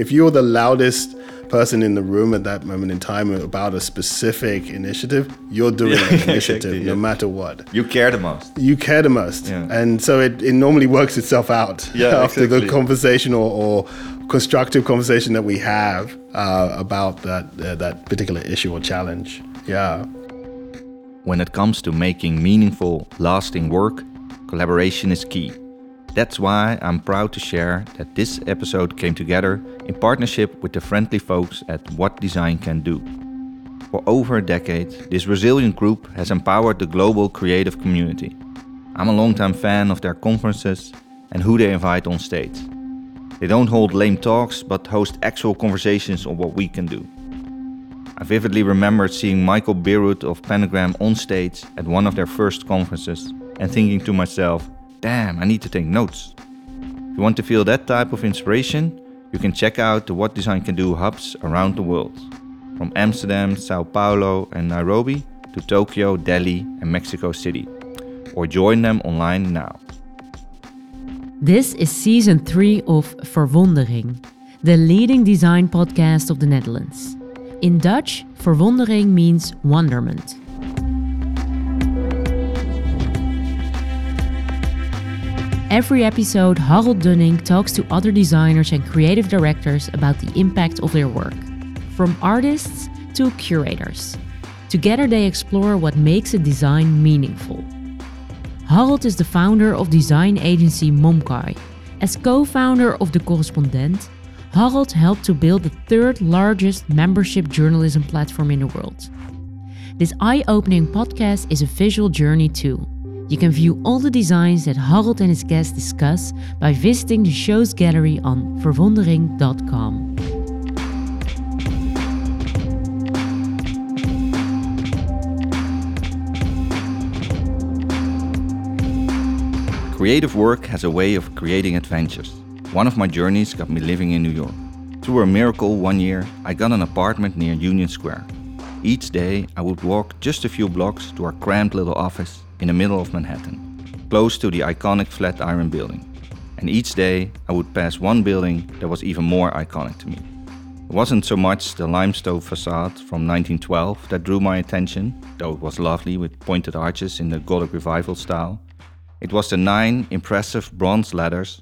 if you're the loudest person in the room at that moment in time about a specific initiative, you're doing yeah, an initiative exactly, no yeah. matter what. You care the most. You care the most. Yeah. And so it, it normally works itself out after exactly. the conversation or, or, constructive conversation that we have uh, about that, uh, that particular issue or challenge. Yeah. When it comes to making meaningful, lasting work, collaboration is key. That's why I'm proud to share that this episode came together in partnership with the friendly folks at What Design Can Do. For over a decade, this resilient group has empowered the global creative community. I'm a longtime fan of their conferences and who they invite on stage. They don't hold lame talks, but host actual conversations on what we can do. I vividly remember seeing Michael Bierut of Pentagram on stage at one of their first conferences and thinking to myself, damn, I need to take notes. If you want to feel that type of inspiration, you can check out the What Design Can Do hubs around the world, from Amsterdam, Sao Paulo, and Nairobi to Tokyo, Delhi, and Mexico City, or join them online now. This is season 3 of Verwondering, the leading design podcast of the Netherlands. In Dutch, verwondering means wonderment. Every episode, Harald Dunnink talks to other designers and creative directors about the impact of their work, from artists to curators. Together, they explore what makes a design meaningful. Harald is the founder of design agency Momkai. As co founder of The Correspondent, Harald helped to build the third largest membership journalism platform in the world. This eye opening podcast is a visual journey too you can view all the designs that Harald and his guests discuss by visiting the show's gallery on verwondering.com. Creative work has a way of creating adventures. One of my journeys got me living in New York. Through a miracle, one year I got an apartment near Union Square. Each day I would walk just a few blocks to our cramped little office in the middle of Manhattan, close to the iconic Flatiron building. And each day I would pass one building that was even more iconic to me. It wasn't so much the limestone facade from 1912 that drew my attention, though it was lovely with pointed arches in the Gothic Revival style. It was the nine impressive bronze ladders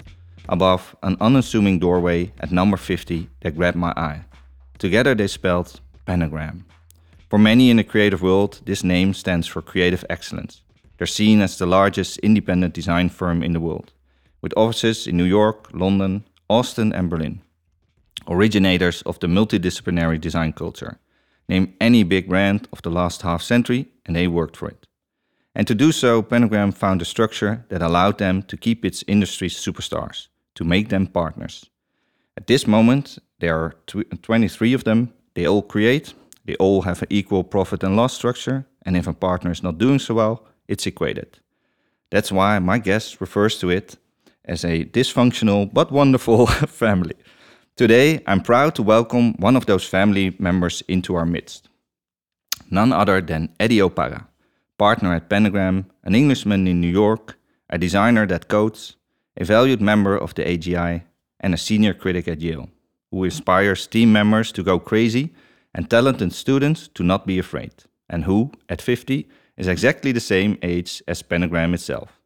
above an unassuming doorway at number 50 that grabbed my eye. Together they spelled pentagram. For many in the creative world, this name stands for creative excellence. They're seen as the largest independent design firm in the world, with offices in New York, London, Austin, and Berlin. Originators of the multidisciplinary design culture. Name any big brand of the last half century, and they worked for it. And to do so, Pentagram found a structure that allowed them to keep its industry's superstars, to make them partners. At this moment, there are 23 of them. They all create, they all have an equal profit and loss structure, and if a partner is not doing so well, it's equated. That's why my guest refers to it as a dysfunctional but wonderful family. Today, I'm proud to welcome one of those family members into our midst. None other than Eddie Opara, partner at Pentagram, an Englishman in New York, a designer that codes, a valued member of the AGI, and a senior critic at Yale, who inspires team members to go crazy and talented students to not be afraid, and who, at 50, is exactly the same age as Pentagram itself.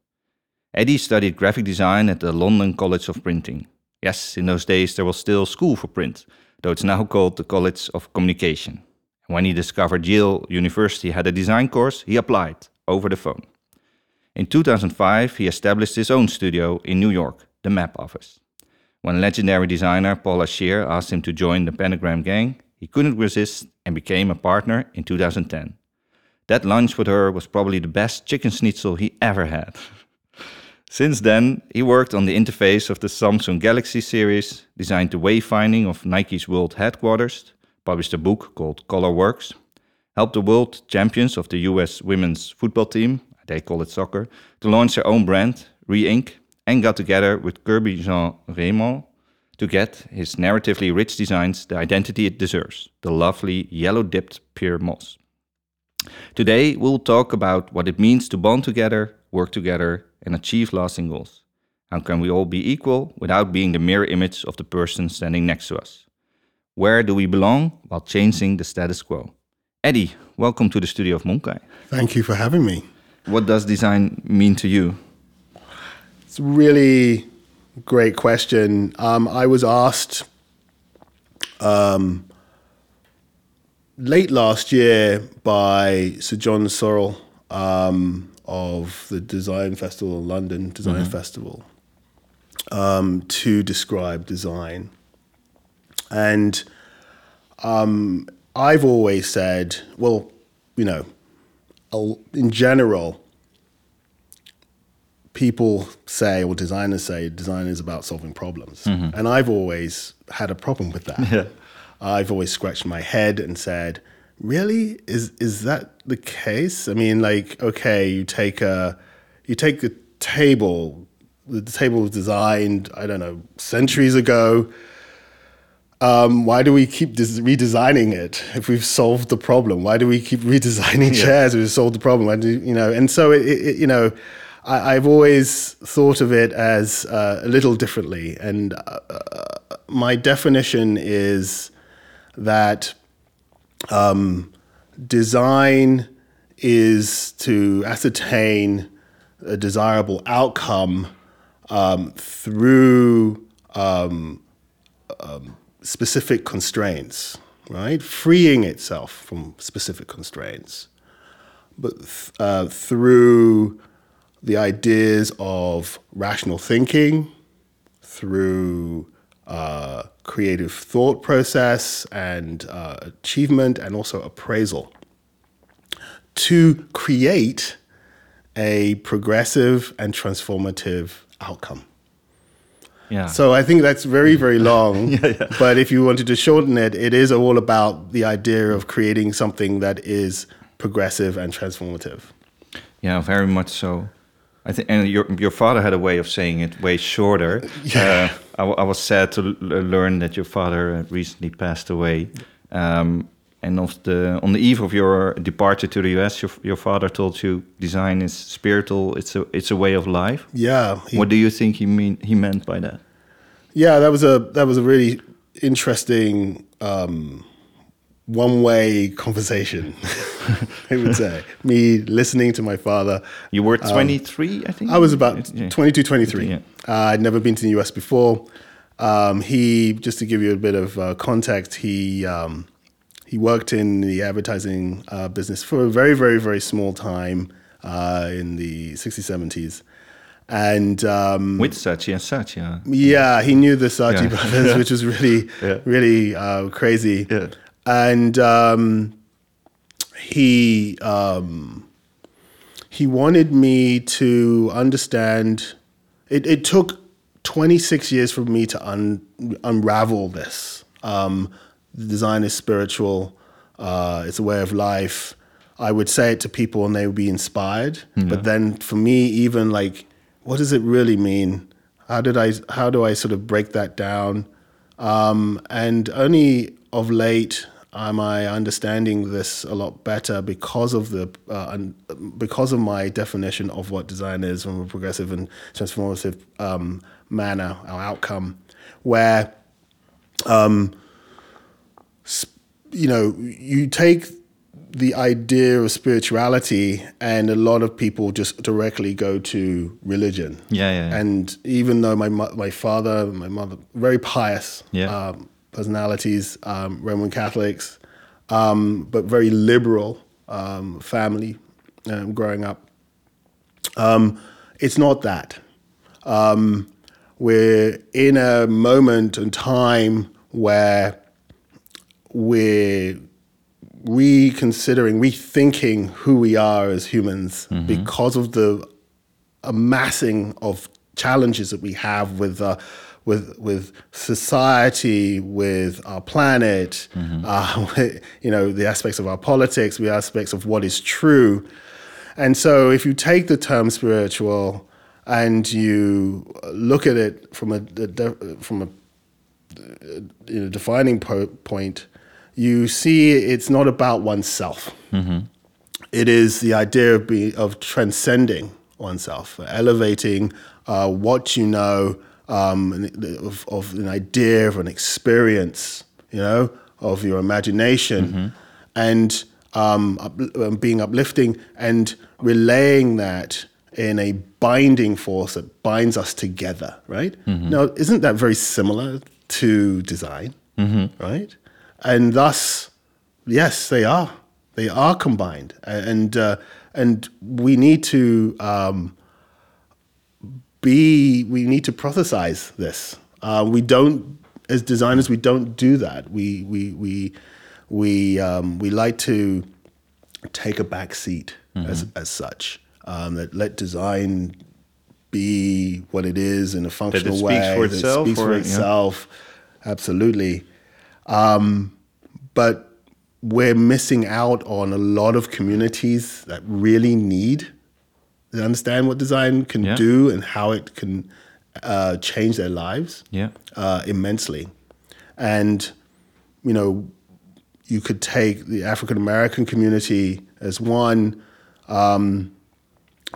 Eddie studied graphic design at the London College of Printing. Yes, in those days there was still school for print, though it's now called the College of Communication. When he discovered Yale University had a design course, he applied over the phone. In 2005, he established his own studio in New York, the Map Office. When legendary designer Paula Scher asked him to join the Pentagram gang, he couldn't resist and became a partner in 2010. That lunch with her was probably the best chicken schnitzel he ever had. Since then, he worked on the interface of the Samsung Galaxy series, designed the wayfinding of Nike's world headquarters, published a book called Color Works, helped the world champions of the US women's football team, they call it soccer, to launch their own brand, Re-inc, and got together with Kirby Jean Raymond to get his narratively rich designs the identity it deserves, the lovely yellow-dipped Pyer Moss. Today, we'll talk about what it means to bond together, work together, and achieve lasting goals. How can we all be equal without being the mirror image of the person standing next to us? Where do we belong while changing the status quo? Eddie, welcome to the studio of Momkai. Thank you for having me. What does design mean to you? It's a really great question. Um, I was asked um, late last year by Sir John Sorrell um, of the Design Festival, London Design mm-hmm. Festival, um, to describe design. And um, I've always said, well, you know, in general, people say, or designers say, design is about solving problems. Mm-hmm. And I've always had a problem with that. Yeah. I've always scratched my head and said, really? Is is that the case? I mean like okay you take a you take the table the table was designed i don't know centuries ago. Um, why do we keep des- redesigning it if we've solved the problem? Why do we keep redesigning yeah. chairs if we've solved the problem? Why do, you know and so it, it you know I, have always thought of it as uh, a little differently. And uh, uh my definition is that um, design is to ascertain a desirable outcome um, through um, um, specific constraints, right? Freeing itself from specific constraints, but th- uh, through the ideas of rational thinking, through uh, creative thought process and uh, achievement and also appraisal to create a progressive and transformative outcome. Yeah. So I think that's very, very long. yeah, yeah. But if you wanted to shorten it, it is all about the idea of creating something that is progressive and transformative. Yeah, very much so. I think, and your your father had a way of saying it way shorter. Yeah. Uh, I, I, was sad to learn that your father uh, recently passed away. Um, and of the on the eve of your departure to the US, your, your father told you design is spiritual. It's a it's a way of life. Yeah. He, what do you think he mean he meant by that? Yeah, that was a that was a really interesting um, one way conversation, I would say. Me listening to my father. You were 23, um, I think? I was about yeah. 22, 23. Yeah. Uh, I'd never been to the US before. Um, he, just to give you a bit of uh, context, he, um, he worked in the advertising uh, business for a very, very, very small time uh, in the 60s, 70s. And um, with and Saatchi, yeah, he knew the Saatchi yeah. brothers, which was really, really uh, crazy and um, he um, he wanted me to understand. It, it took 26 years for me to un, unravel this. Um, the design is spiritual. Uh, it's a way of life. I would say it to people and they would be inspired. Yeah. But then for me, even like, what does it really mean? How did I? How do I sort of break that down? Um, and only of late am I understanding this a lot better because of the uh, because of my definition of what design is from a progressive and transformative um, manner or outcome, where um, you know you take the idea of spirituality and a lot of people just directly go to religion. Yeah, yeah. yeah. And even though my my father, my mother, very pious. Yeah. Um, personalities, um, Roman Catholics, um, but very liberal um, family um, growing up. Um, it's not that. Um, we're in a moment and time where we're reconsidering, rethinking who we are as humans mm-hmm. because of the amassing of challenges that we have with uh, with with society, with our planet, mm-hmm. uh, you know, the aspects of our politics, the aspects of what is true. And so, if you take the term spiritual and you look at it from a, a from a you know, defining po- point, you see it's not about oneself. Mm-hmm. It is the idea of, be, of transcending oneself, elevating uh, what you know um, of, of, an idea, of an experience, you know, of your imagination, mm-hmm. and um, up, um, being uplifting and relaying that in a binding force that binds us together, right? Mm-hmm. Now, isn't that very similar to design, mm-hmm. right? And thus, yes, they are. They are combined, and uh, and we need to um, be. We need to processize this. Uh, we don't, as designers, we don't do that. We we we we um, we like to take a back seat mm-hmm. as as such. Um, that let design be what it is in a functional that way. Speaks for itself. Speaks for itself. Yeah. Absolutely. Um, but we're missing out on a lot of communities that really need to understand what design can yeah. do and how it can uh, change their lives yeah. uh, immensely. And, you know, you could take the African American community as one um,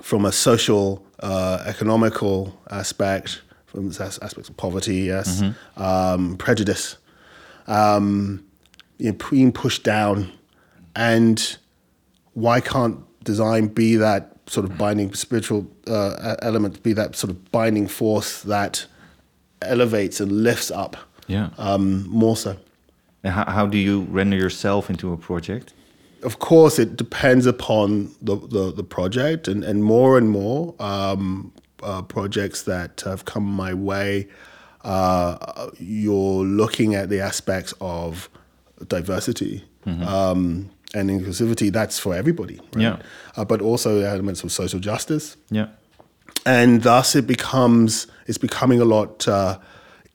from a social, uh, economical aspect, from aspects of poverty, yes, mm-hmm. um, prejudice. Um, you know, being pushed down, and why can't design be that sort of binding spiritual uh, element, to be that sort of binding force that elevates and lifts up? Yeah, um, more so. And how, how do you render yourself into a project? Of course, it depends upon the, the, the project, and, and more and more um, uh, projects that have come my way, uh, you're looking at the aspects of diversity mm-hmm. um, and inclusivity. That's for everybody, right? yeah. Uh, but also the elements of social justice. Yeah, and thus it becomes it's becoming a lot uh,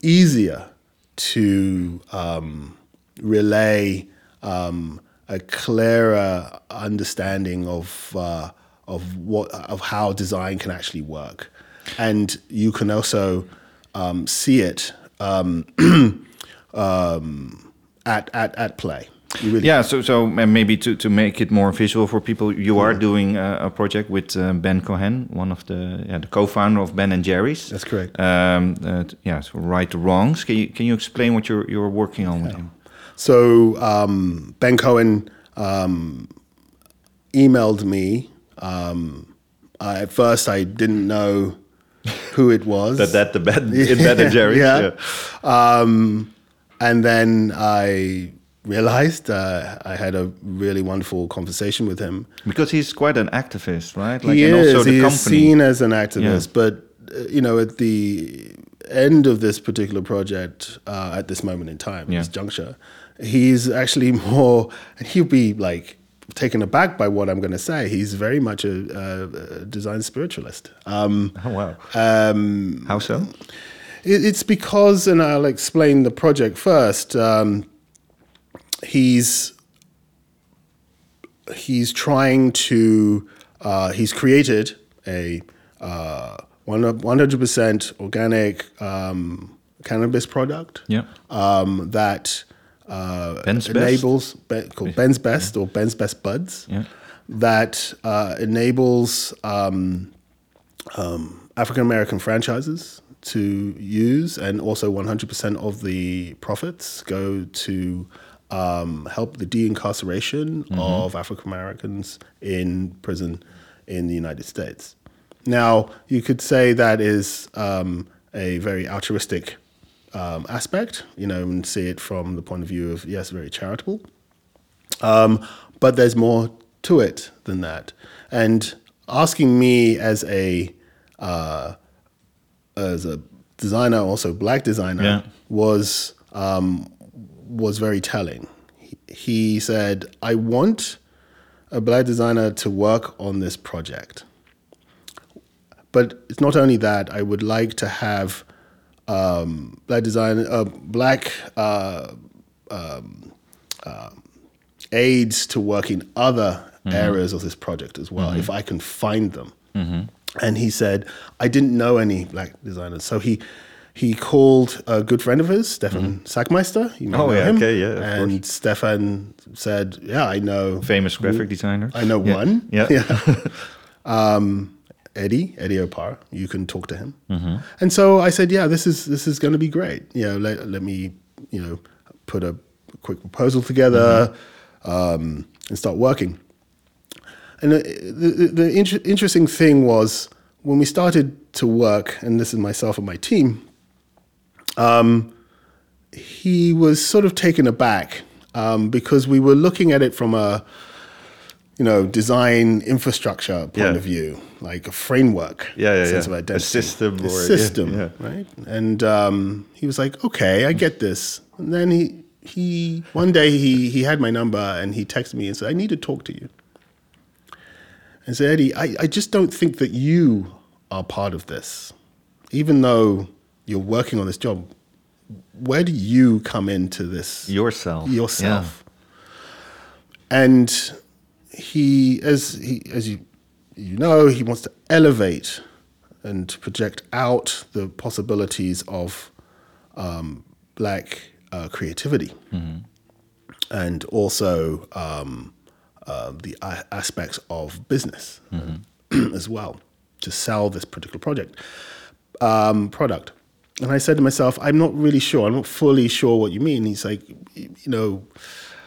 easier to um, relay um, a clearer understanding of uh, of what of how design can actually work, and you can also um, see it. Um, um at at at play. Really yeah, so so maybe to, to make it more visual for people, you are doing a, a project with uh, Ben Cohen, one of the yeah, the co-founder of Ben and Jerry's. That's correct. Um, uh, yeah, so right the wrongs. Can you can you explain what you're you're working on yeah. with him? So um, Ben Cohen um, emailed me. Um, I, at first, I didn't know who it was. that that the Ben, Ben and Jerry's. yeah. yeah. Um, and then I realized uh, I had a really wonderful conversation with him because he's quite an activist, right? Like, he is. he is seen as an activist, yeah. but uh, you know, at the end of this particular project, uh, at this moment in time, yeah. this juncture, he's actually more, and he'll be like taken aback by what I'm going to say. He's very much a, a design spiritualist. Um, oh wow! Um, How so? It's because, and I'll explain the project first. Um, he's he's trying to uh, he's created a uh, 100% organic um, cannabis product yeah. um, that uh, Ben's enables Be, called Ben's Best yeah. or Ben's Best Buds yeah. that uh, enables um, um African American franchises to use, and also 100% of the profits go to um, help the de-incarceration mm-hmm. of African Americans in prison in the United States. Now, you could say that is um, a very altruistic um, aspect, you know, and see it from the point of view of yes, very charitable. Um, but there's more to it than that. And asking me as a uh, as a designer, also black designer, yeah. was um, was very telling. He, he said, "I want a black designer to work on this project, but it's not only that. I would like to have um, black design, uh, black uh, um, uh, aids to work in other mm-hmm. areas of this project as well, mm-hmm. if I can find them." Mm-hmm. And he said, I didn't know any black designers. So he he called a good friend of his, Stefan mm. Sagmeister. You oh, yeah, him. okay, yeah. And course. Stefan said, Yeah, I know. Famous graphic designer. I know yeah. one. Yeah. yeah. um, Eddie, Eddie Opara. You can talk to him. Mm-hmm. And so I said, yeah, this is this is going to be great. You know, let, let me you know put a quick proposal together mm-hmm. um, and start working. And the, the, the inter- interesting thing was when we started to work, and this is myself and my team. Um, he was sort of taken aback um, because we were looking at it from a you know design infrastructure point yeah. of view, like a framework, yeah, yeah, sense yeah. of identity, a system, a system, yeah, right? And um, he was like, "Okay, I get this." And then he he one day he he had my number and he texted me and said, "I need to talk to you." And said, "Eddie, I, I just don't think that you are part of this, even though you're working on this job where do you come into this yourself yourself yeah. and he as he as you you know he wants to elevate and project out the possibilities of um, black uh, creativity mm-hmm. and also um, uh, the a- aspects of business mm-hmm. as well to sell this particular project um, product and I said to myself, I'm not really sure. I'm not fully sure what you mean. He's like, you know,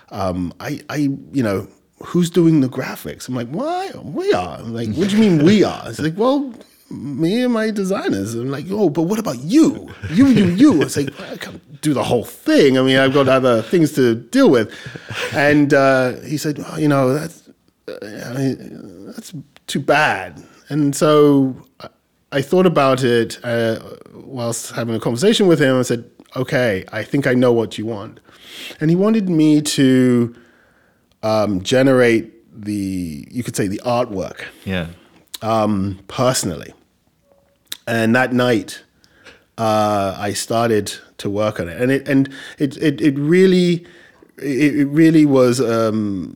um, I, I, you know, who's doing the graphics? I'm like, why? We are. I'm like, what do you mean we are? It's like, well, me and my designers. I'm like, oh, but what about you? You, you, you. It's like, I can't do the whole thing. I mean, I've got other things to deal with. And uh, he said, well, you know, that's, uh, I mean, that's too bad. And so I thought about it uh, whilst having a conversation with him. I said, "Okay, I think I know what you want," and he wanted me to um, generate the, you could say, the artwork. Yeah. Um, personally, and that night, uh, I started to work on it, and it and it it, it really it, really was um,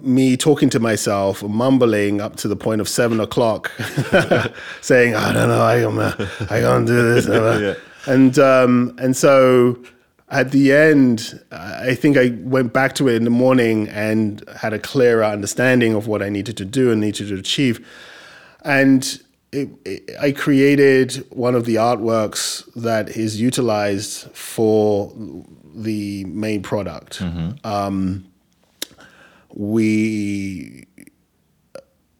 me talking to myself, mumbling up to the point of seven o'clock, saying, "I don't know, I am, I can't do this," yeah. and um, and so at the end, I think I went back to it in the morning and had a clearer understanding of what I needed to do and needed to achieve, and. It, it, I created one of the artworks that is utilized for the main product. Mm-hmm. Um, we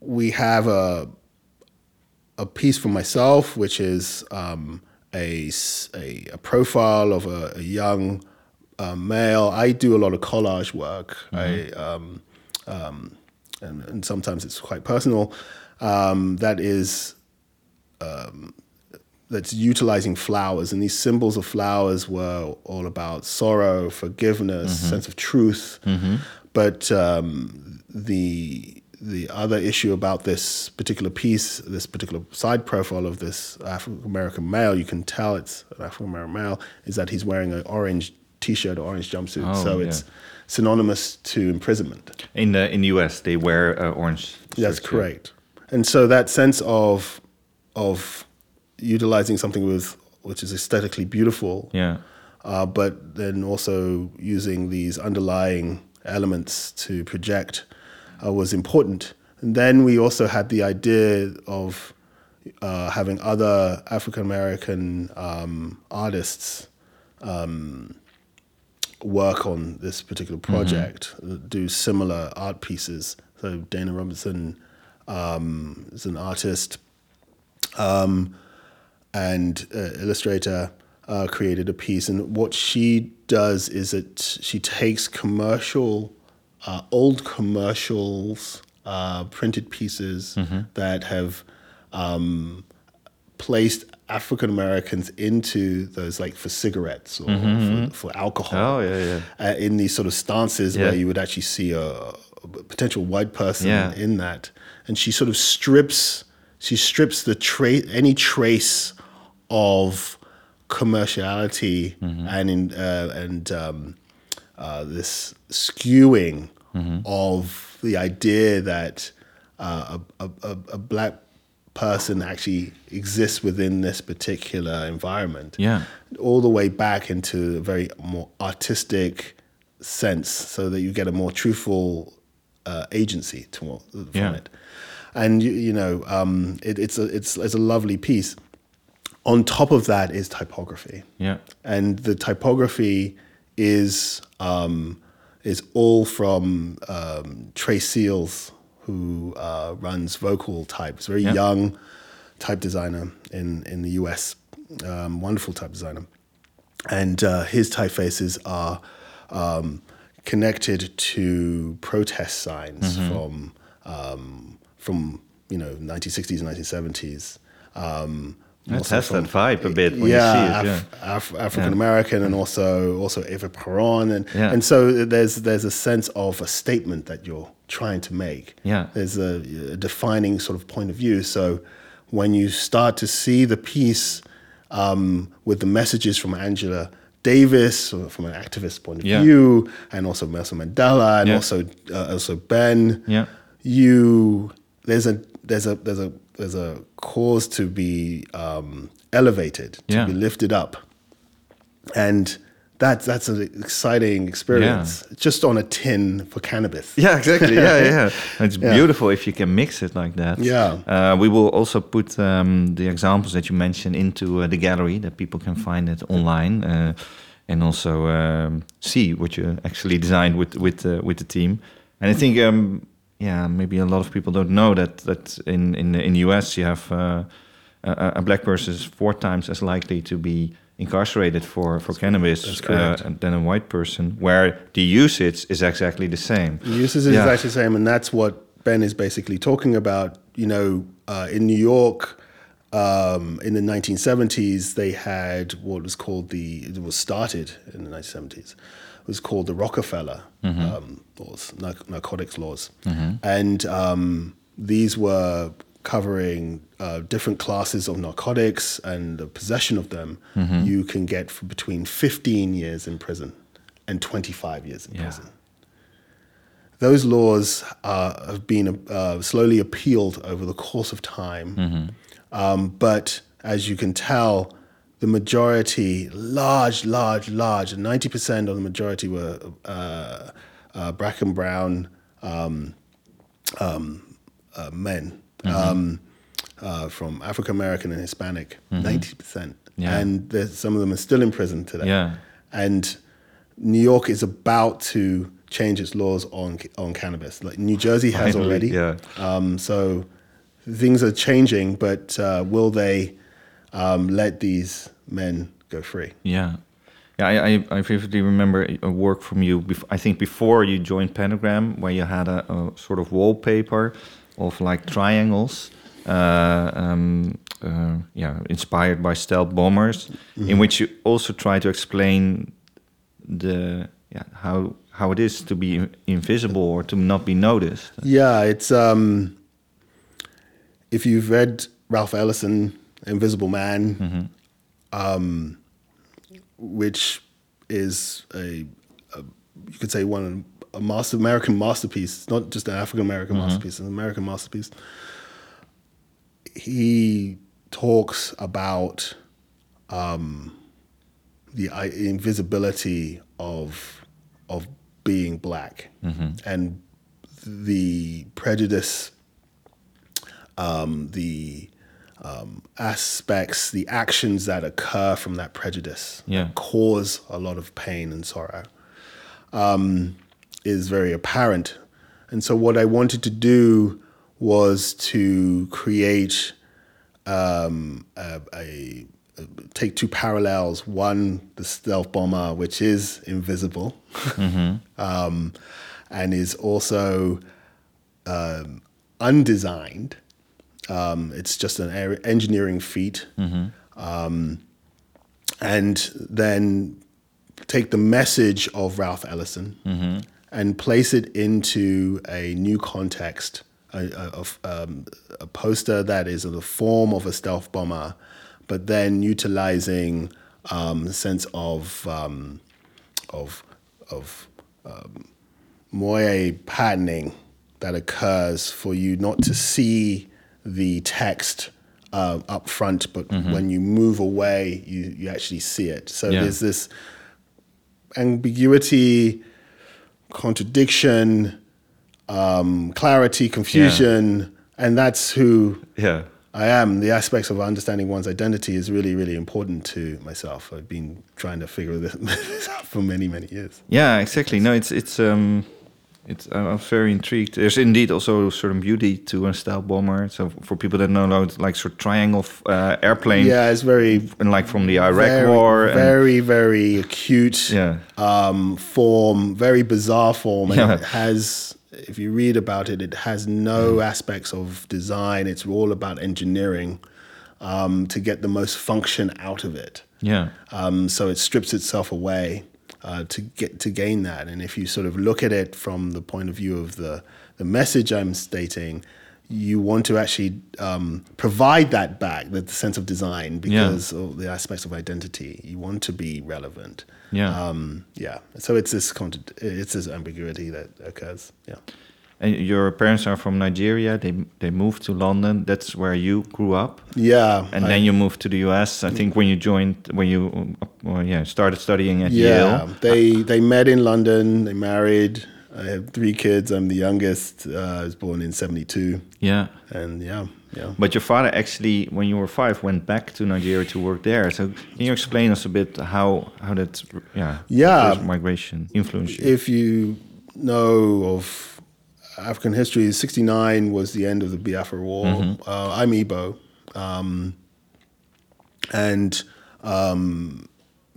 we have a a piece for myself, which is um, a, a, a profile of a, a young uh, male. I do a lot of collage work. Mm-hmm. I um, um, and, and, sometimes it's quite personal. Um, that is um, that's utilizing flowers, and these symbols of flowers were all about sorrow, forgiveness, mm-hmm. sense of truth. Mm-hmm. But um, the the other issue about this particular piece, this particular side profile of this African American male, you can tell it's an African American male, is that he's wearing an orange T-shirt or orange jumpsuit. Oh, so it's synonymous to imprisonment. In the in the U.S., they wear uh, orange. That's correct. And so that sense of of utilizing something with which is aesthetically beautiful, yeah, uh, but then also using these underlying elements to project uh, was important. And then we also had the idea of uh, having other African American um, artists um, work on this particular mm-hmm. project, mm-hmm. do similar art pieces. So Dana Robinson um, is an artist um, and uh, illustrator uh, created a piece, and what she does is that she takes commercial, uh, old commercials, uh, printed pieces mm-hmm. that have um, placed African Americans into those, like for cigarettes or mm-hmm. for, for, alcohol. Oh yeah, yeah. Uh, in these sort of stances yeah. where you would actually see a, a potential white person yeah. in that, and she sort of strips. She strips the trace, any trace of commerciality mm-hmm. and in, uh, and um, uh, this skewing mm-hmm. of the idea that uh, a, a, a, black person actually exists within this particular environment. Yeah, all the way back into a very more artistic sense, so that you get a more truthful uh, agency to, from yeah. it. and you, you know, um, it, it's a it's it's a lovely piece. On top of that is typography. Yeah, and the typography is um, is all from um, Trey Seals, who uh, runs Vocal Types, a very yeah. young type designer in in the US. Um, wonderful type designer, and uh, his typefaces are um, connected to protest signs mm-hmm. from um, from you know 1960s and 1970s. It has that vibe a bit when yeah, you see it. Af- yeah. Af- African American, yeah. and also also Eva Peron, and yeah. and so there's there's a sense of a statement that you're trying to make. Yeah, there's a, a defining sort of point of view. So when you start to see the piece um, with the messages from Angela Davis from an activist point of yeah. view, and also Nelson Mandela, and also uh, also Ben. Yeah. You there's a there's a there's a there's a cause to be um, elevated, to yeah. be lifted up, and that's that's an exciting experience. Yeah. just on a tin for cannabis. Yeah exactly. Yeah yeah. It's yeah. beautiful if you can mix it like that. Yeah. Uh, we will also put um, the examples that you mentioned into uh, the gallery that people can find it online uh, and also um, see what you actually designed with with uh, with the team. And i think um, yeah maybe a lot of people don't know that that in in, in the us you have uh, a, a black person is four times as likely to be incarcerated for, for cannabis uh, than a white person, where the usage is exactly the same. The usage is yeah. exactly the same, and that's what Ben is basically talking about. You know, uh, in New York, um, in the 1970s, they had what was called the, it was started in the 1970s, it was called the Rockefeller mm-hmm. um, laws, narcotics laws. Mm-hmm. And um, these were covering uh, different classes of narcotics and the possession of them, mm-hmm. you can get for between 15 years in prison and 25 years in yeah. prison. Those laws uh, have been uh, slowly appealed over the course of time, mm-hmm. um, but as you can tell, the majority, large, large, large, 90% of the majority were uh, uh, black and brown um, um, uh, men mm-hmm. um, uh, from African American and Hispanic, mm-hmm. 90 mm-hmm. percent, yeah. and some of them are still in prison today. Yeah. And New York is about to change its laws on on cannabis. Like New Jersey has Finally, already. Yeah. Um, so things are changing, but uh, will they um, let these men go free? Yeah. Yeah, I, I, vividly remember a work from you. I think before you joined Pentagram, where you had a, a sort of wallpaper of like triangles. Uh, um, uh, yeah, inspired by stealth bombers, mm -hmm. in mm-hmm. which you also try to explain the yeah how how it is to be invisible or to not be noticed. Yeah, it's um, if you've read Ralph Ellison, Invisible Man, mm -hmm. um, which is a, a, you could say one a master American masterpiece. It's not just an African American mm-hmm. masterpiece; an American masterpiece. He talks about um, the invisibility of of being black mm-hmm. and the prejudice, um, the um, aspects, the actions that occur from that prejudice yeah. cause a lot of pain and sorrow. Um, is very apparent. And so, what I wanted to do was to create um, a, a, a, take two parallels. One, the stealth bomber, which is invisible, mm-hmm. um, and is also um, undesigned. Um, it's just an engineering feat. Mm-hmm. Um, and then take the message of Ralph Ellison mm-hmm and place it into a new context, a, a, um, a poster that is in the form of a stealth bomber, but then utilizing um, the sense of um, of of um, moire patterning that occurs for you not to see the text uh, up front, but mm-hmm. when you move away, you, you actually see it. So yeah. there's this ambiguity contradiction, um, clarity, confusion, and that's who yeah I am. The aspects of understanding one's identity is really, really important to myself. I've been trying to figure this, this out for many, many years. Yeah, exactly. No, it's it's um, it's I'm very intrigued. There's indeed also a certain beauty to a stealth bomber. So for people that know, it's like sort of triangle uh, airplane. Yeah, it's very and like from the Iraq very, War. Very, very acute. Yeah. Um, form, very bizarre form, and yeah. it has if you read about it, it has no mm. aspects of design. It's all about engineering um, to get the most function out of it. Yeah. Um, so it strips itself away uh, to get to gain that. And if you sort of look at it from the point of view of the the message I'm stating, you want to actually um, provide that back, the, sense of design, because yeah. of the aspects of identity. You want to be relevant. Yeah. Um, yeah. So it's this it's this ambiguity that occurs. Yeah. And your parents are from Nigeria. They they moved to London. That's where you grew up. Yeah. And I, then you moved to the U.S. I think when you joined, when you well, yeah started studying at yeah, Yale. they they met in London. They married. I have three kids. I'm the youngest. Uh, I was born in '72. Yeah. And yeah, yeah. But your father actually, when you were five, went back to Nigeria to work there. So can you explain us a bit how how that yeah yeah migration influenced you? If you know of African history, '69 was the end of the Biafra War. Mm-hmm. Uh, I'm Igbo, um, and um,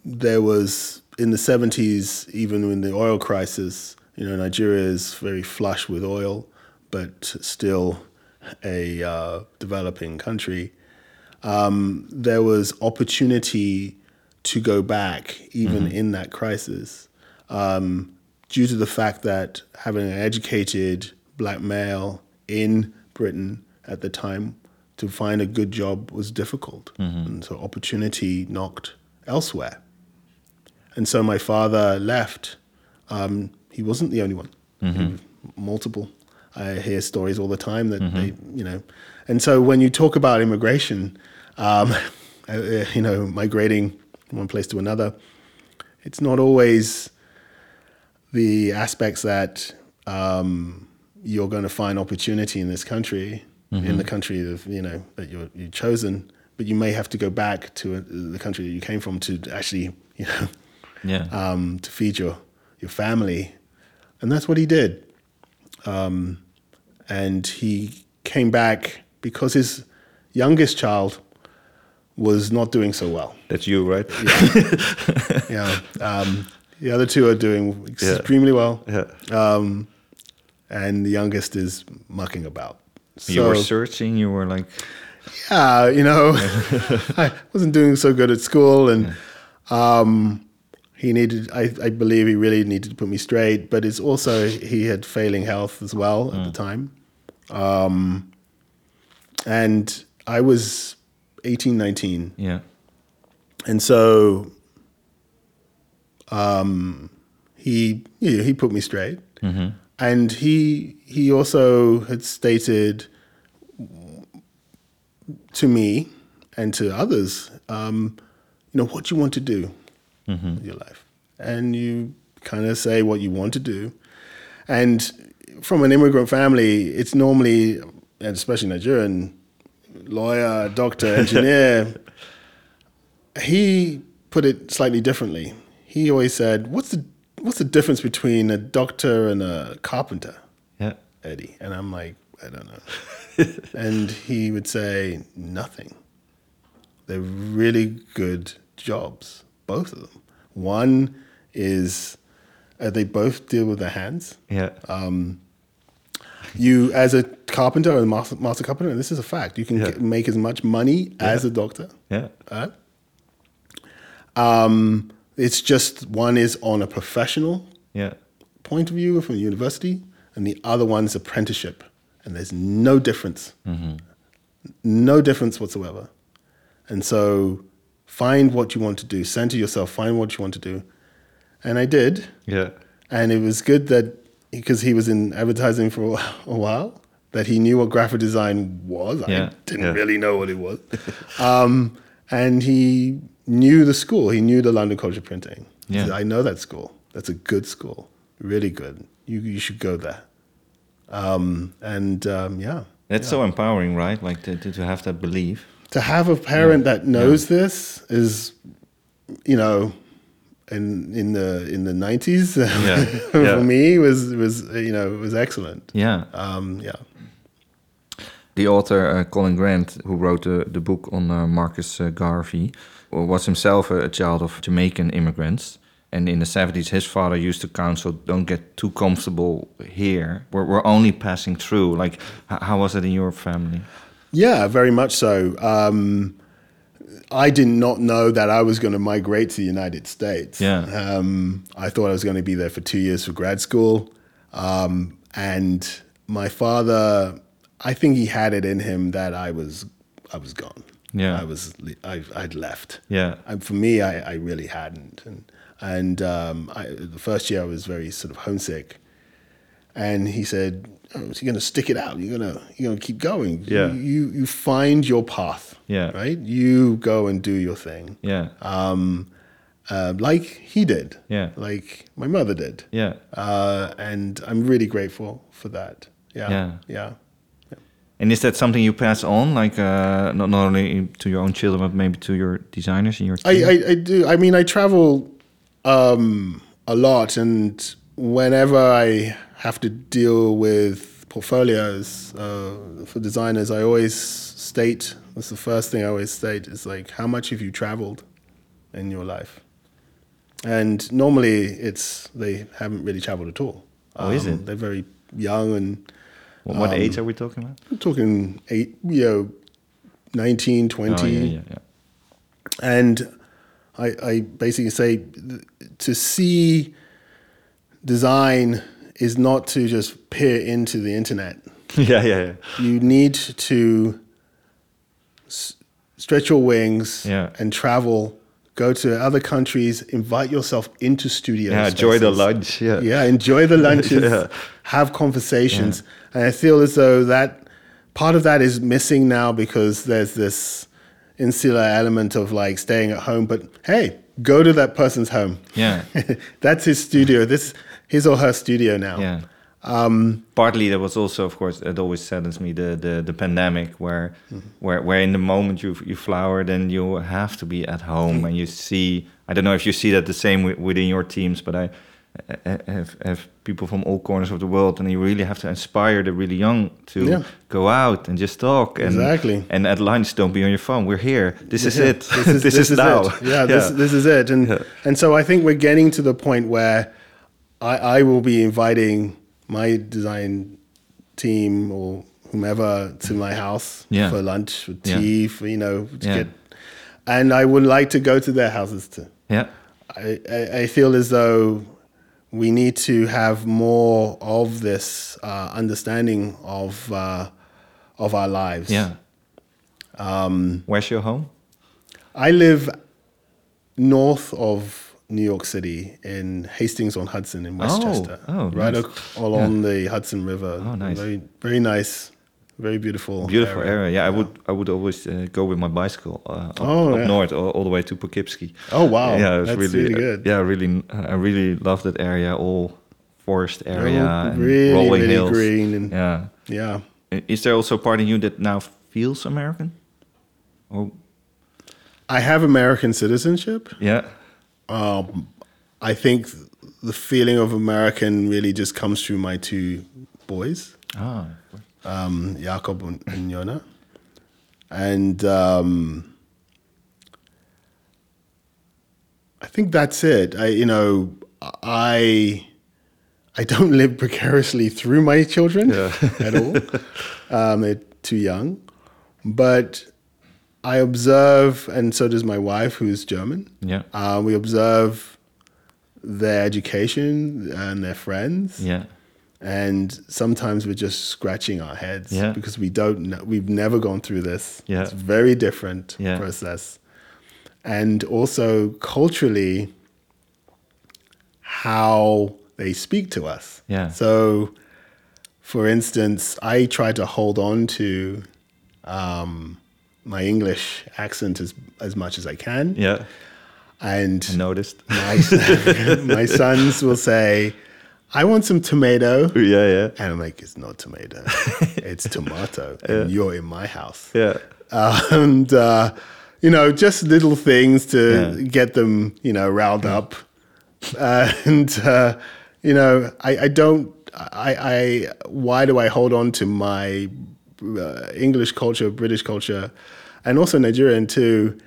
there was in the '70s, even in the oil crisis, you know, Nigeria is very flush with oil, but still a uh, developing country, um, there was opportunity to go back even mm-hmm. in that crisis um, due to the fact that having an educated black male in Britain at the time to find a good job was difficult. Mm-hmm. And so opportunity knocked elsewhere. And so my father left. Um, he wasn't the only one, mm-hmm. multiple I hear stories all the time that mm-hmm. they, you know, and so when you talk about immigration, um, uh, you know, migrating from one place to another, it's not always the aspects that um, you're going to find opportunity in this country, mm-hmm. in the country of you know that you're you've chosen, but you may have to go back to a, uh, the country that you came from to actually, you know, yeah, um, to feed your your family, and that's what he did. Um, and he came back because his youngest child was not doing so well. That's you, right? Yeah. yeah. Um, the other two are doing extremely yeah. well. Yeah. Um, and the youngest is mucking about. So, you were searching. You were like, yeah, you know, I wasn't doing so good at school, and um, he needed I, I, believe he really needed to put me straight but it's also he had failing health as well mm. at the mm. time um, and i was 18 19 yeah and so um, he know, he put me straight mm-hmm. and he he also had stated to me and to others um, you know what you want to do mm-hmm. with your life. And you kind of say what you want to do. And from an immigrant family, it's normally, and especially Nigerian, lawyer, doctor, engineer. he put it slightly differently. He always said, "What's the what's the difference between a doctor and a carpenter?" Yeah, Eddie. And I'm like, I don't know. and he would say, "Nothing. They're really good jobs, both of them." One is uh, they both deal with their hands. Yeah. Um, you, as a carpenter or master, master carpenter, and this is a fact, you can yeah. get, make as much money yeah. as a doctor. Yeah. Uh, um, it's just one is on a professional yeah. point of view from the university, and the other one's apprenticeship. And there's no difference. Mm-hmm. No difference whatsoever. And so find what you want to do, center yourself, find what you want to do. And I did. Yeah. And it was good that because he was in advertising for a while, that he knew what graphic design was. Yeah. I didn't yeah. really know what it was. um, and he knew the school. He knew the London College of Printing. Yeah. Said, I know that school. That's a good school. Really good. You, you should go there. Um, and um, yeah. That's yeah. so empowering, right? Like to, to, to, have that belief. To have a parent yeah. that knows yeah. this is, you know, in in the in the nineties for me was was you know was excellent. Yeah. Um, yeah. The author uh, Colin Grant, who wrote the, the book on uh, Marcus uh, Garvey, was himself a, a child of Jamaican immigrants. And in the 70s, his father used to counsel, don't get too comfortable here. We're, we're only passing through. Like, how was it in your family? Yeah, very much so. Um, I did not know that I was going to migrate to the United States. Yeah. Um, I thought I was going to be there for two years for grad school. Um, and my father, I think he had it in him that I was, I was gone. Yeah. I was, I, I'd left. Yeah. And for me, I, I really hadn't. And, and um, I, the first year I was very sort of homesick. And he said, oh, so "You're going to stick it out. You're going to you're to keep going. Yeah. You, you, you find your path. Yeah. Right. You go and do your thing. Yeah. Um, uh, like he did. Yeah. Like my mother did. Yeah. Uh, and I'm really grateful for that. Yeah. Yeah. Yeah. And is that something you pass on, like uh, not not only to your own children, but maybe to your designers in your team? I, I, I do. I mean, I travel um, a lot, and whenever I have to deal with portfolios uh, for designers, I always state that's the first thing I always state is like, how much have you traveled in your life? And normally, it's they haven't really traveled at all. Oh, um, is it? They're very young and. What, what um, age are we talking about? I'm talking eight, you know, 19, 20. Oh, yeah, yeah, yeah. And I, I basically say to see design is not to just peer into the internet. yeah, yeah, yeah. You need to s- stretch your wings yeah. and travel, go to other countries, invite yourself into studios. Yeah, enjoy the lunch. Yeah, yeah, enjoy the lunches, yeah. have conversations, yeah. And I feel as though that part of that is missing now because there's this insular element of like staying at home. But hey, go to that person's home. Yeah, that's his studio. This his or her studio now. Yeah. Um, Partly, there was also, of course, it always saddens me the the, the pandemic, where mm-hmm. where where in the moment you you flower, then you have to be at home mm-hmm. and you see. I don't know if you see that the same within your teams, but I have, have people from all corners of the world, and you really have to inspire the really young to yeah. go out and just talk. And, exactly. And at lunch, don't be on your phone. We're here. This is it. This is, this this is, now. It. Yeah, yeah, This, this is it. And yeah. and so I think we're getting to the point where I, I will be inviting my design team or whomever to my house yeah. for lunch, for tea, for you know, to get. And I would like to go to their houses too. Yeah. I, I, I feel as though we need to have more of this uh, understanding of uh, of our lives. Yeah. Um, Where's your home? I live north of New York City in Hastings on Hudson in Westchester. Oh, oh right nice. along yeah. the Hudson River. Oh, nice. Very, very nice very beautiful. Beautiful area. area. Yeah, yeah, I would I would always uh, go with my bicycle uh, up, oh, up yeah. north all, all, the way to Poughkeepsie. Oh wow! Yeah, it's really, really good. yeah, really, I really love that area. All forest area, oh, and really, rolling really hills. green. And, yeah, yeah. Is there also a part in you that now feels American? Oh, I have American citizenship. Yeah. Um, I think the feeling of American really just comes through my two boys. Ah um, Jakob and, and Yona. And um, I think that's it. I, you know, I I don't live precariously through my children yeah. at all. Um, they're too young, but I observe, and so does my wife, who's German. Yeah, uh, we observe their education and their friends. Yeah, and sometimes we're just scratching our heads yeah. because we don't know, we've never gone through this. Yeah. it's a very different yeah. process. And also culturally how they speak to us. Yeah. So for instance i try to hold on to um, my english accent as as much as i can. Yeah. And I noticed. my, my sons will say I want some tomato. Yeah, yeah. And I'm like, it's not tomato, it's tomato. yeah. And you're in my house. Yeah. Uh, and, uh, you know, just little things to yeah. get them, you know, riled up. Uh, and, uh, you know, I, I don't, I, I, why do I hold on to my uh, English culture, British culture, and also Nigerian too,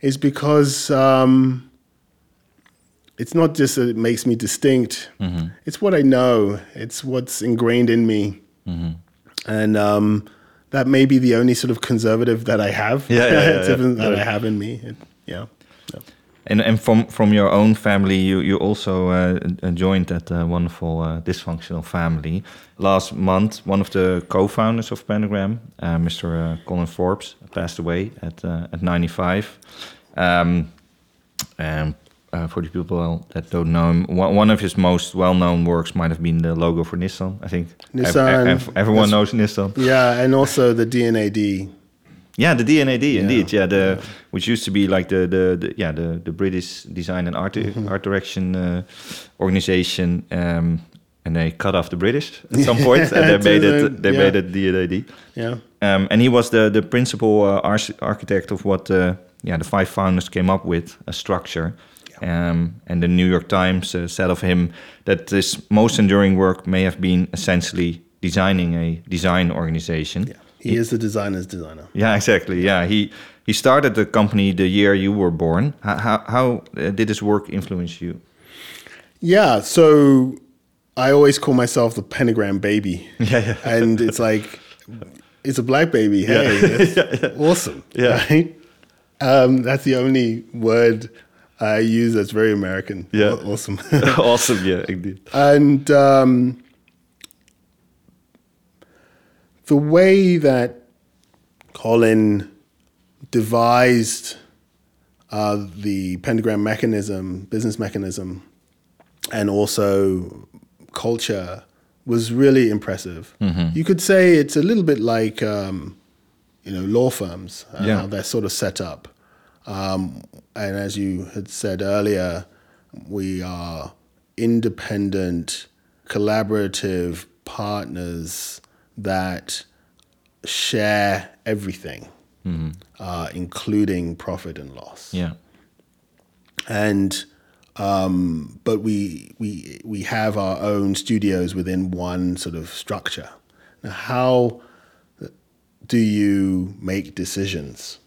is because, um, it's not just that it makes me distinct. Mm-hmm. It's what I know. It's what's ingrained in me, mm-hmm. and um, that may be the only sort of conservative that I have. Yeah, yeah, yeah, yeah. that I have in me. It, yeah. And and from from your own family, you you also uh, joined that uh, wonderful uh, dysfunctional family. Last month, one of the co-founders of Pentagram, uh, Mr. Uh, Colin Forbes, passed away at uh, at 95. Um, and uh, for the people that don't know him, one of his most well-known works might have been the logo for Nissan. I think Nissan. Ev ev everyone knows Nissan. Yeah, and also the D&AD. Yeah, the D&AD yeah. indeed. Yeah, the yeah. which used to be like the the, the yeah the the British design and art mm -hmm. art direction uh, organization. Um, and they cut off the British at some point, and they made it. They yeah. made it D&AD. Yeah. Um, and he was the the principal uh, architect of what uh, yeah the five founders came up with a structure um, and the New York Times uh, said of him that this most enduring work may have been essentially designing a design organization. Yeah. He, he is the designer's designer. Yeah, exactly. Yeah, he he started the company the year you were born. How how, how uh, did his work influence you? Yeah, so I always call myself the pentagram baby. Yeah, yeah. and it's like it's a black baby. Hey, yeah. awesome. Yeah, right? um, that's the only word I use that's very American. Yeah. Awesome. awesome. Yeah, indeed. And um, the way that Colin devised uh, the pentagram mechanism, business mechanism, and also culture was really impressive. Mm-hmm. You could say it's a little bit like, um, you know, law firms, uh, yeah. how they're sort of set up. Um, and as you had said earlier, we are independent, collaborative partners that share everything, mm-hmm. uh, including profit and loss. Yeah. And um, but we we we have our own studios within one sort of structure. Now, how do you make decisions?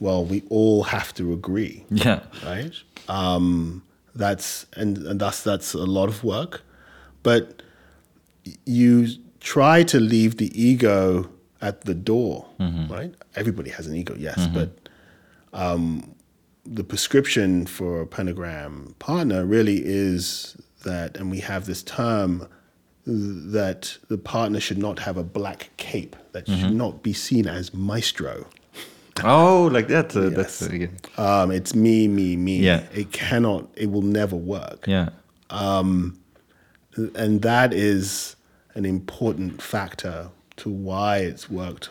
Well, we all have to agree. Yeah. Right. Um, that's and, and thus that's a lot of work, but you try to leave the ego at the door. Mm-hmm. Right. Everybody has an ego, yes, mm-hmm. but um, the prescription for a pentagram partner really is that, and we have this term that the partner should not have a black cape, that mm-hmm. should not be seen as maestro. Oh, like that. Uh, yes. That's uh, um, it's me, me, me. Yeah. It cannot. It will never work. Yeah. Um, and that is an important factor to why it's worked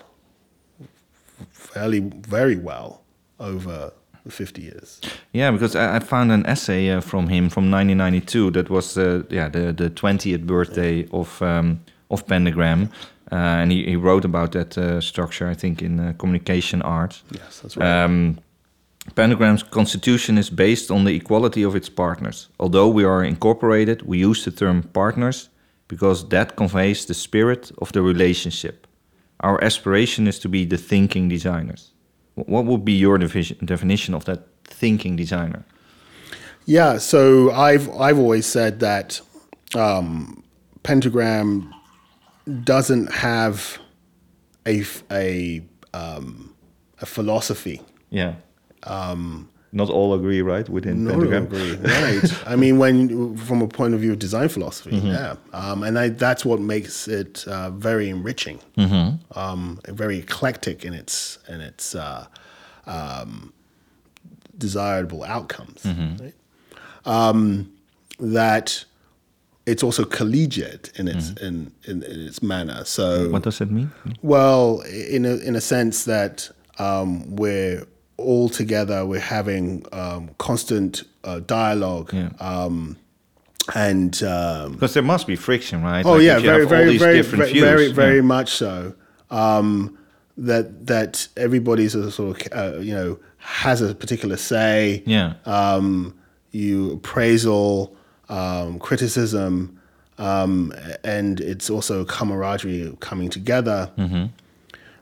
fairly very well over 50 years. Yeah, because I, found an essay uh, from him from 1992 that was uh, yeah the the 20th birthday of um, of Pentagram, uh, and he, he wrote about that uh, structure, I think, in uh, communication art. Yes, that's right. Um, Pentagram's constitution is based on the equality of its partners. Although we are incorporated, we use the term partners because that conveys the spirit of the relationship. Our aspiration is to be the thinking designers. What would be your definition of that thinking designer? Yeah, so I've I've always said that um, Pentagram doesn't have a a um, a philosophy. Yeah. Um, not all agree, right? Within not Pentagram, agree, right? I mean, when from a point of view of design philosophy, mm-hmm. yeah, um, and I, that's what makes it uh, very enriching, mm-hmm. um, very eclectic in its in its uh, um, desirable outcomes. Mm-hmm. Right? Um, that it's also collegiate in its mm. in, in, in, its manner. So what does it mean? Well, in a in a sense that um, we're all together, we're having um, constant uh, dialogue, yeah. um, and um, because there must be friction, right? Oh like yeah, very, very, very, very, views, very, very yeah. much so. Um, that that everybody's a sort of uh, you know has a particular say. Yeah. Um, you appraisal, um, criticism, um, and it's also camaraderie coming together. Mm-hmm.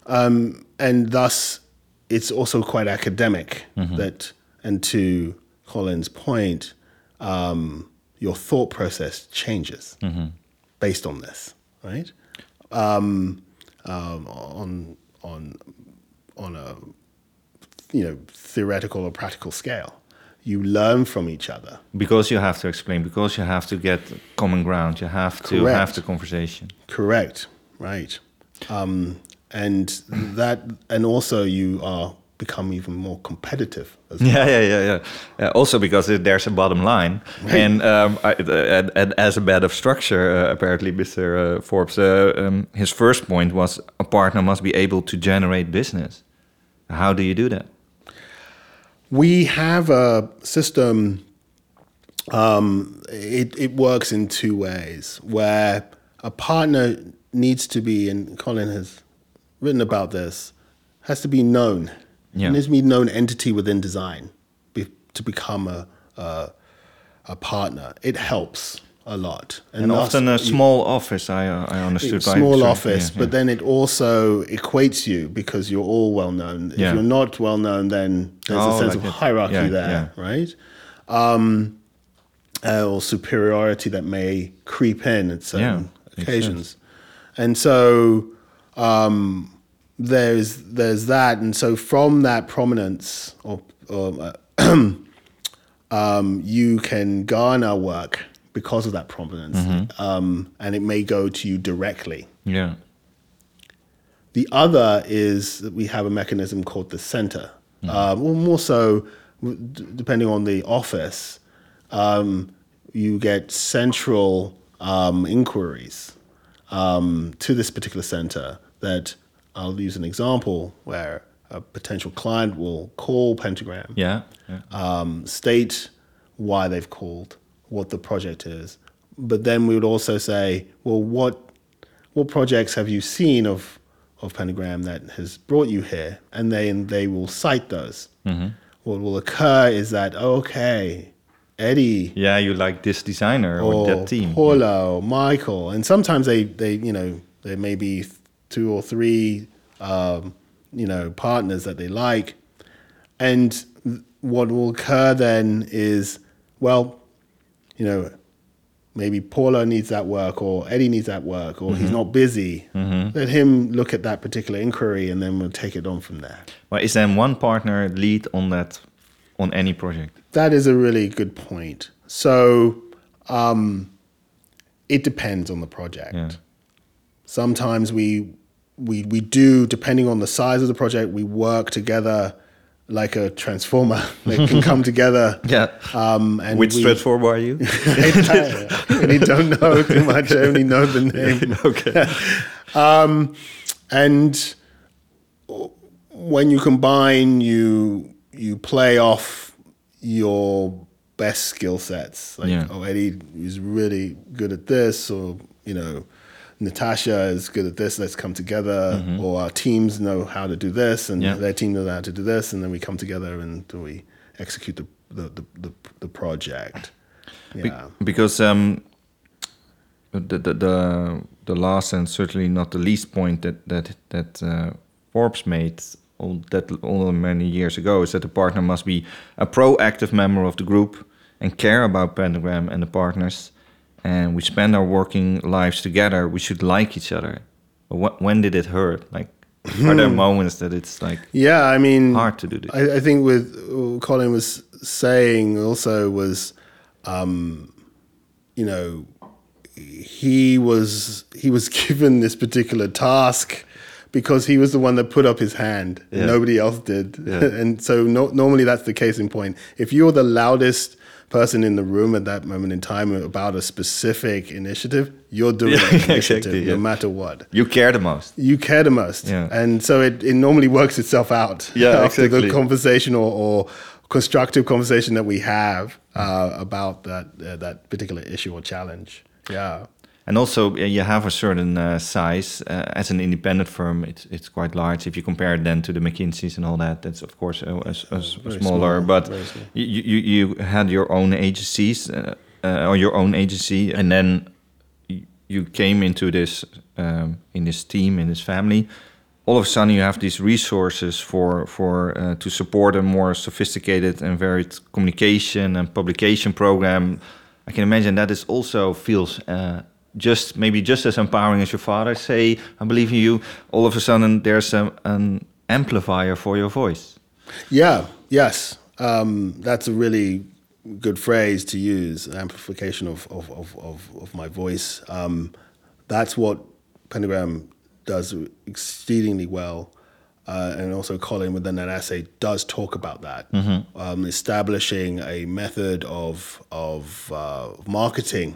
Um, and thus, it's also quite academic. Mm-hmm. That and to Colin's point, um, your thought process changes mm-hmm. based on this, right? Um, um, on on on a you know theoretical or practical scale. You learn from each other because you have to explain, because you have to get common ground. You have to Correct. have the conversation. Correct, right? Um, and that, and also you are become even more competitive. As well. Yeah, yeah, yeah, yeah, yeah. Also because there's a bottom line, right. and, um, I, and, and, as a bed of structure, uh, apparently, Mr. Uh, Forbes, uh, um, his first point was a partner must be able to generate business. How do you do that? We have a system. Um, it it works in two ways, where a partner needs to be, and Colin has written about this, has to be known yeah. It needs to be a known entity within design be, to become a, a, a partner. It helps a lot. And, and often a small you, office, I, uh, I understood. By small office, yeah, but then it also equates you because you're all well known. If you're not well known, then there's oh, a sense like of hierarchy there, right? Um, uh, or superiority that may creep in at certain occasions. And so um, there's there's that, and so from that prominence, or, or uh, um, you can garner work because of that prominence, mm-hmm. um, and it may go to you directly. Yeah. The other is that we have a mechanism called the center. Mm-hmm. Um, or more so, depending on the office, um, you get central um, inquiries um, to this particular center that I'll use an example where a potential client will call Pentagram, yeah, yeah. Um, state why they've called, what the project is, but then we would also say, well, what what projects have you seen of of Pentagram that has brought you here, and then they will cite those. Mm-hmm. What will occur is that okay, Eddie. Yeah, you like this designer or, or that team. Paulo, yeah. Michael, and sometimes they they you know there may be two or three, um, you know, partners that they like. And what will occur then is, well, you know, maybe Paulo needs that work or Eddie needs that work or mm-hmm. he's not busy. Mm-hmm. Let him look at that particular inquiry and then we'll take it on from there. Well, is then one partner lead on that, on any project? That is a really good point. So um, it depends on the project. Yeah. Sometimes we we we do depending on the size of the project, we work together like a transformer. they can come together. Yeah. Um, and Which we, transformer are you? I really don't know too much. I only know the name. okay. um, and when you combine, you you play off your best skill sets. Like, yeah. oh, Eddie is really good at this, or you know, Natasha is good at this. Let's come together. Mm-hmm. Or our teams know how to do this, and yeah. their team knows how to do this, and then we come together and we execute the the the, the, the project. Yeah. Be- because um, the, the the the last and certainly not the least point that that that uh, Forbes made all that all many years ago is that the partner must be a proactive member of the group and care about Pentagram and the partners and we spend our working lives together, we should like each other. But when did it hurt? Like, are there hmm. moments that it's like yeah, I mean hard to do this? I, I think with what Colin was saying also was, um, you know, he was he was given this particular task because he was the one that put up his hand. Yeah. Nobody else did, yeah. and so no, normally that's the case in point. If you're the loudest person in the room at that moment in time about a specific initiative, you're doing yeah, that initiative exactly, yeah. no matter what. You care the most. You care the most. Yeah. And so it, it normally works itself out yeah, after exactly. the conversation or, or constructive conversation that we have uh, about that uh, that particular issue or challenge. Yeah. And also, you have a certain uh, size uh, as an independent firm. It's it's quite large. If you compare it then to the McKinseys and all that, that's of course a, a, a smaller. Small, but you, you you had your own agencies uh, uh, or your own agency, and then you came into this um, in this team in this family. All of a sudden, you have these resources for for uh, to support a more sophisticated and varied communication and publication program. I can imagine that is also feels uh, just maybe just as empowering as your father say i believe in you. All of a sudden there's a, an amplifier for your voice. Yeah yes. Um, that's a really good phrase to use amplification of, of, of, of, of my voice. Um, that's what pentagram does exceedingly well uh, and also Colin within that essay does talk about that, mm-hmm. um, establishing a method of of uh, marketing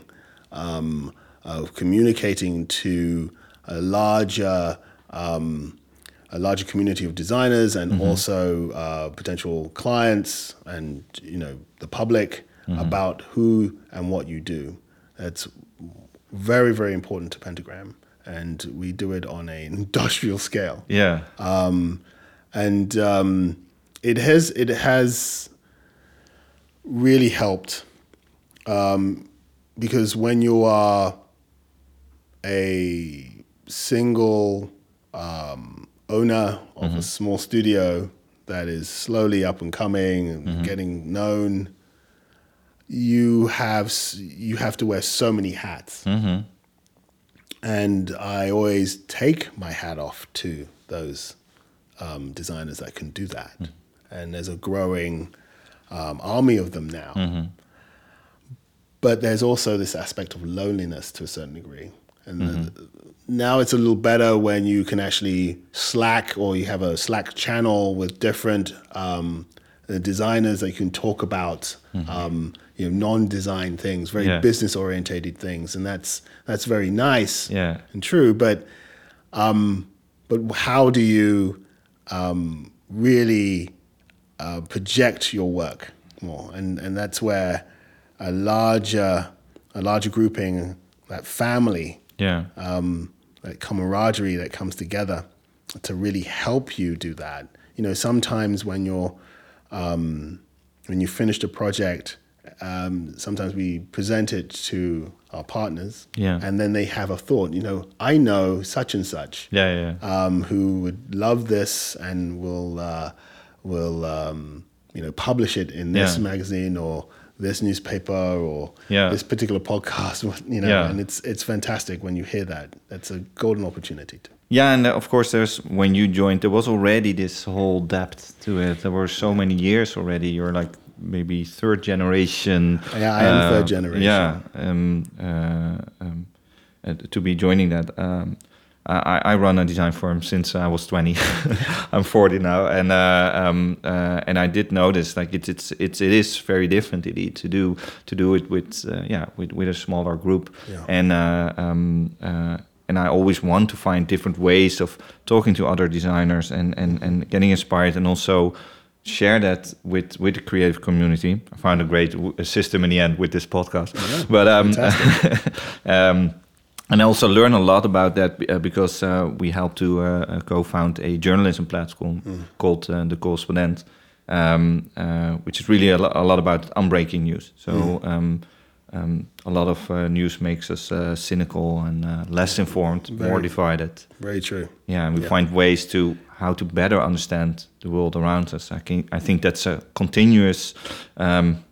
um, of communicating to a larger um, a larger community of designers and mm-hmm. also uh, potential clients and you know the public mm-hmm. about who and what you do. It's very very important to Pentagram, and we do it on an industrial scale. Yeah. Um, and um, it has it has really helped um, because when you are a single um, owner of mm-hmm. a small studio that is slowly up and coming and mm-hmm. getting known, you have you have to wear so many hats. Mm-hmm. And I always take my hat off to those um, designers that can do that. Mm. And there's a growing um, army of them now. Mm-hmm. But there's also this aspect of loneliness to a certain degree and mm-hmm. now it's a little better when you can actually Slack or you have a Slack channel with different um, designers that you can talk about. Mm-hmm. Um, you know, non-design things, very yeah. business-orientated things, and that's that's very nice yeah. and true. But um, but how do you um, really uh, project your work more? And and that's where a larger a larger grouping, that family, yeah. Um, that camaraderie that comes together to really help you do that. You know, sometimes when you're um, when you finish a project, um, sometimes we present it to our partners, yeah. and then they have a thought. You know, I know such and such, yeah, yeah, um, who would love this and will uh, will um, you know publish it in this magazine or this newspaper or yeah. this particular podcast, you know, yeah. and it's it's fantastic when you hear that. That's a golden opportunity. To. Yeah, and uh, of course, there's when you joined, there was already this whole depth to it. There were so many years already. You're like maybe third generation. Yeah, I am uh, third generation. Yeah, um, uh, um, uh, to be joining that. Um, I, I, run a design firm since I was 20. I'm 40 now, and uh, um, uh, and I did notice like it's it's it's it is very different indeed to do to do it with uh, yeah with, with a smaller group, yeah. and uh, um, uh, and I always want to find different ways of talking to other designers and and and getting inspired, and also share that with with the creative community. I found a great system in the end with this podcast, yeah, but um, um and I also learn a lot about that uh, because uh, we helped to uh, uh, co-found a journalism platform mm. called uh, The Correspondent, um, uh, which is really a, lo a, lot about unbreaking news. So mm. um, um, a lot of news makes us cynical and less informed, very, more divided. Very true. Yeah, and we yeah. find ways to how to better understand the world around us. I, can, I think that's a continuous, um,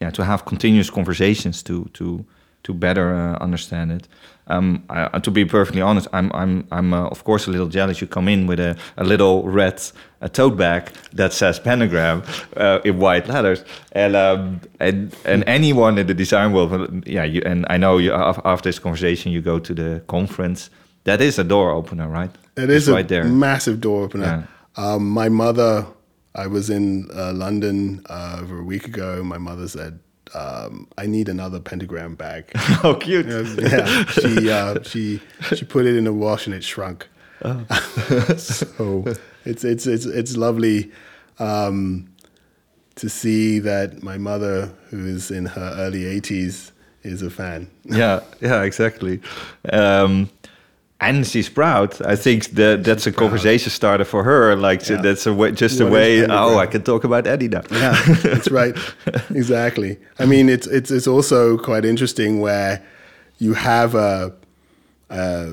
yeah, to have continuous conversations to to to better understand it. Um, I, to be perfectly honest, I'm I'm I'm uh, of course a little jealous. You come in with a, a little red a tote bag that says Pentagram uh, in white letters, and um, and and anyone in the design world, yeah. You, and I know you after this conversation, you go to the conference. That is a door opener, right? It is it's right a there. massive door opener. Yeah. Um, my mother, I was in uh, London uh, over a week ago. My mother said, um, I need another pentagram bag. oh, cute! yeah, she uh, she she put it in the wash and it shrunk. Oh. so it's it's it's it's lovely um, to see that my mother, who is in her early 80s, is a fan. yeah, yeah, exactly. Um, and she's proud. I think that that's a conversation starter for her. Like yeah. that's a way, just what a way. Oh, I can talk about Eddie now. Yeah, that's right. exactly. I mean, it's it's it's also quite interesting where you have a. Uh,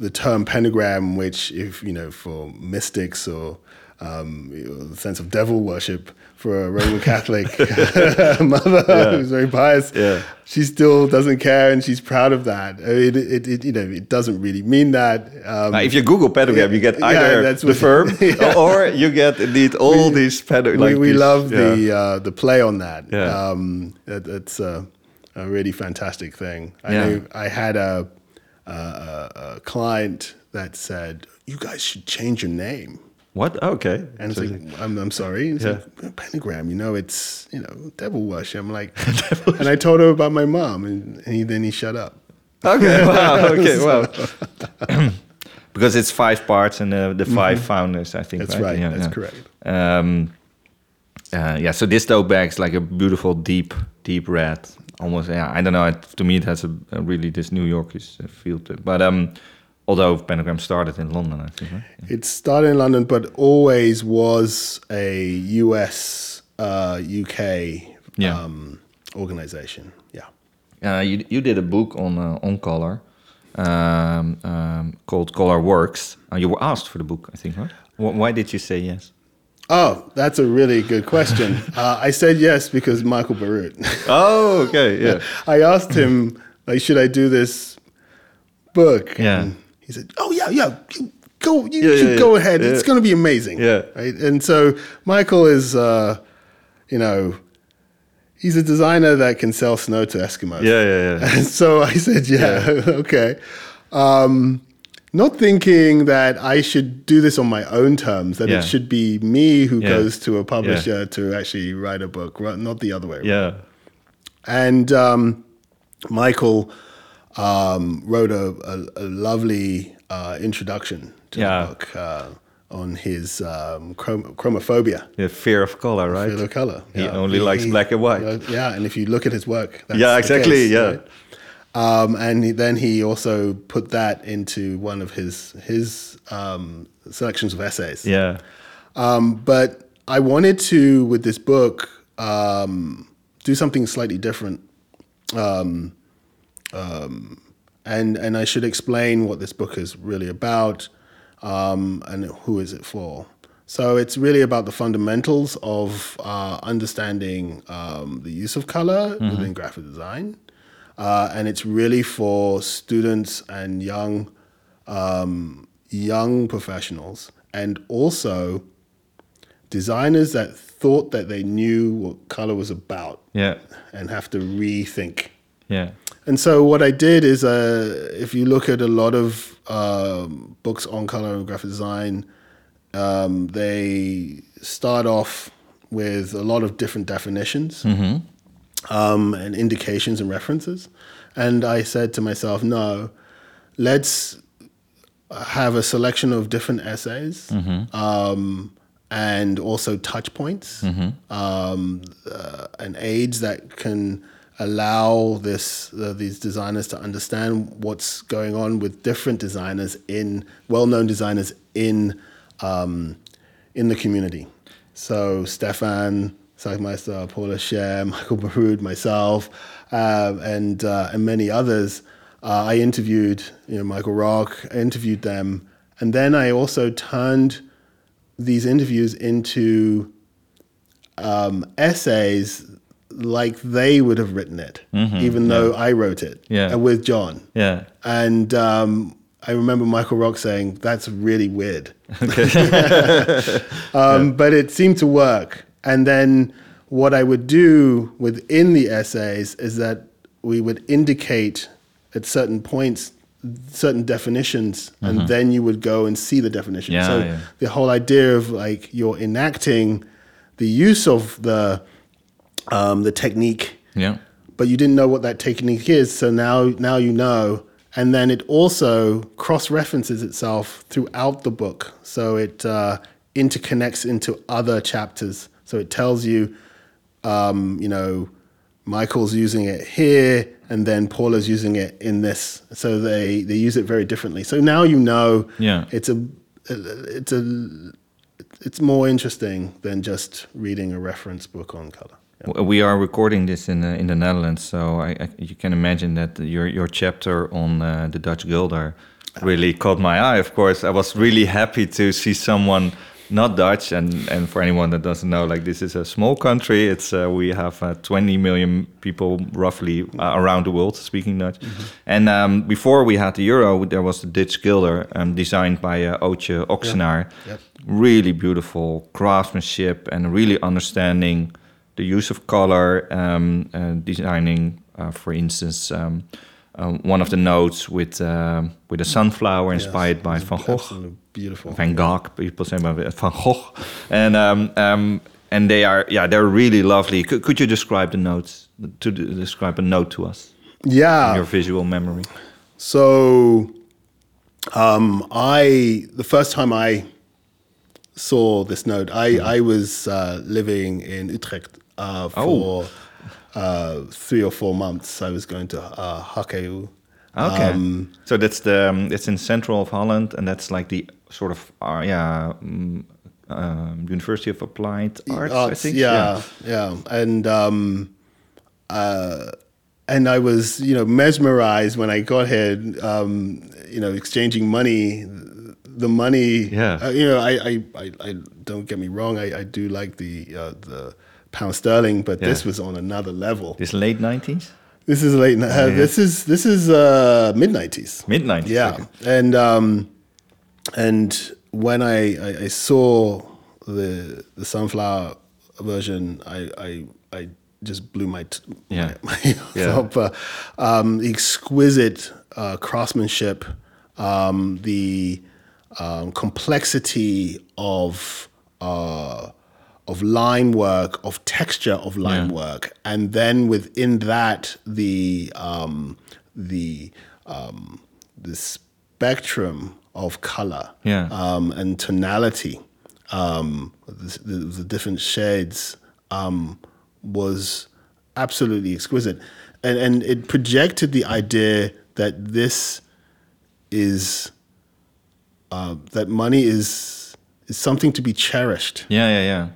the term pentagram, which, if you know, for mystics or um, the sense of devil worship, for a Roman Catholic mother yeah. who's very pious. Yeah. She still doesn't care, and she's proud of that. It, it, it you know, it doesn't really mean that. Um, now, if you Google pentagram, you get either yeah, the firm or you get indeed all we, these pentagrams. Like we, we love the uh, the play on that. Yeah. Um, it, it's a, a, really fantastic thing. I I had a, a, a client that said, "You guys should change your name." What? Okay. And it's so, like, I'm, I'm sorry. It's yeah. like, pentagram, you know, it's, you know, devil worship. I'm like, and I told her about my mom, and, and he, then he shut up. Okay, wow, okay, wow. because it's five parts and uh, the 5 mm-hmm. founders, I think. That's right, right. Yeah, that's yeah. correct. Um, uh, yeah, so this tote bag is like a beautiful, deep, deep red. Almost, yeah, I don't know. It, to me, it has a, a really this New Yorkish uh, feel to it. But um, Although Pentagram started in London, I think. Right? Yeah. It started in London, but always was a US, uh, UK yeah. um, organization. Yeah. Uh, you you did a book on uh, on color um, um, called Color Works. Uh, you were asked for the book, I think, right? Why did you say yes? Oh, that's a really good question. uh, I said yes because Michael Bierut. oh, okay, yeah. I asked him, like, should I do this book? Yeah. And he said, "Oh yeah, yeah, go, you yeah, should yeah, go ahead. It's going to be amazing." Yeah, right. And so Michael is, uh, you know, he's a designer that can sell snow to Eskimos. Yeah, yeah, yeah. And so I said, "Yeah, okay." Um, not thinking that I should do this on my own terms, that it should be me who goes to a publisher to actually write a book, not the other way around. Yeah. And um, Michael um, wrote a, a, a lovely uh, introduction to yeah. the book uh, on his um, chrom- chromophobia. The fear of color, right? Fear of color. He yeah. only he, likes he, black and white. yeah, and if you look at his work, yeah, exactly, case, yeah. Right? Um, and he, then he also put that into one of his his um, selections of essays. Yeah. Um, but I wanted to, with this book, um, do something slightly different. Um, um, and and I should explain what this book is really about um, and who is it for. So it's really about the fundamentals of uh, understanding um, the use of color mm-hmm. within graphic design, uh, and it's really for students and young um, young professionals, and also designers that thought that they knew what color was about, yeah, and have to rethink, yeah and so what I did is, uh, if you look at a lot of um, books on color and graphic design, um, they start off with a lot of different definitions mm-hmm. um, and indications and references. And I said to myself, no, let's have a selection of different essays. Mm-hmm. Um, and also touch points mm-hmm. um, uh, and aids that can allow this uh, these designers to understand what's going on with different designers in well-known designers in um, in the community. So Stefan Sagmeister, Paula Scher, Michael Bierut, myself, uh, and uh, and many others. Uh, I interviewed you know Michael Rock. I interviewed them, and then I also turned these interviews into um, essays like they would have written it, mm-hmm, even yeah. though I wrote it yeah. Uh, with John. Yeah. And um, I remember Michael Rock saying, that's really weird. Okay. um, yeah. But it seemed to work. And then what I would do within the essays is that we would indicate at certain points certain definitions and mm-hmm. then you would go and see the definition. So the whole idea of like you're enacting the use of the um, the technique. Yeah. But you didn't know what that technique is, so now now you know. And then it also cross references itself throughout the book, so it uh, interconnects into other chapters. So it tells you um, you know, Michael's using it here, and then Paula's using it in this. So they they use it very differently. So now you know, yeah, it's a it's a it's more interesting than just reading a reference book on color. Yeah. We are recording this in the, in the Netherlands, so I, I, you can imagine that your your chapter on uh, the Dutch guilder really caught my eye. Of course, I was really happy to see someone not Dutch, and and for anyone that doesn't know, like this is a small country. It's uh, we have uh, 20 million people roughly uh, around the world speaking Dutch. Mm -hmm. And um, before we had the euro, there was the Dutch guilder, um, designed by uh, Ootje Oxenaar. Yep. Yep. Really beautiful craftsmanship and really understanding the use of color, um, uh, designing, uh, for instance. Um, um, one of the notes with uh, with a sunflower inspired yes, by Van Gogh. Beautiful. Van Gogh, people say Van Gogh, and um, um, and they are yeah they're really lovely. Could, could you describe the notes to describe a note to us? Yeah, your visual memory. So, um, I the first time I saw this note, I mm. I was uh, living in Utrecht uh, oh. for. Oh uh, three or four months, I was going to uh, HKU. Okay. Um, so that's the um, it's in central of Holland, and that's like the sort of uh, yeah. Um, um University of Applied Arts, Arts, I think. Yeah, yeah, yeah. and um, uh, and I was you know mesmerized when I got here. Um, you know, exchanging money, the money. Yeah. Uh, you know, I, I, I, I, don't get me wrong. I, I do like the uh, the pound sterling, but yeah. this was on another level. This late nineties. This is late. Uh, yeah. This is this is uh, mid nineties. Mid nineties. Yeah, okay. and um, and when I, I, I saw the the sunflower version, I I, I just blew my t- yeah my, my yeah. up. Uh, um, the exquisite uh, craftsmanship, um, the um, complexity of uh, of line work, of texture of line yeah. work, and then within that the um, the um, the spectrum of color yeah. um, and tonality, um, the, the, the, different shades um, was absolutely exquisite, and and it projected the idea that this is uh, that money is is something to be cherished. Yeah, yeah, yeah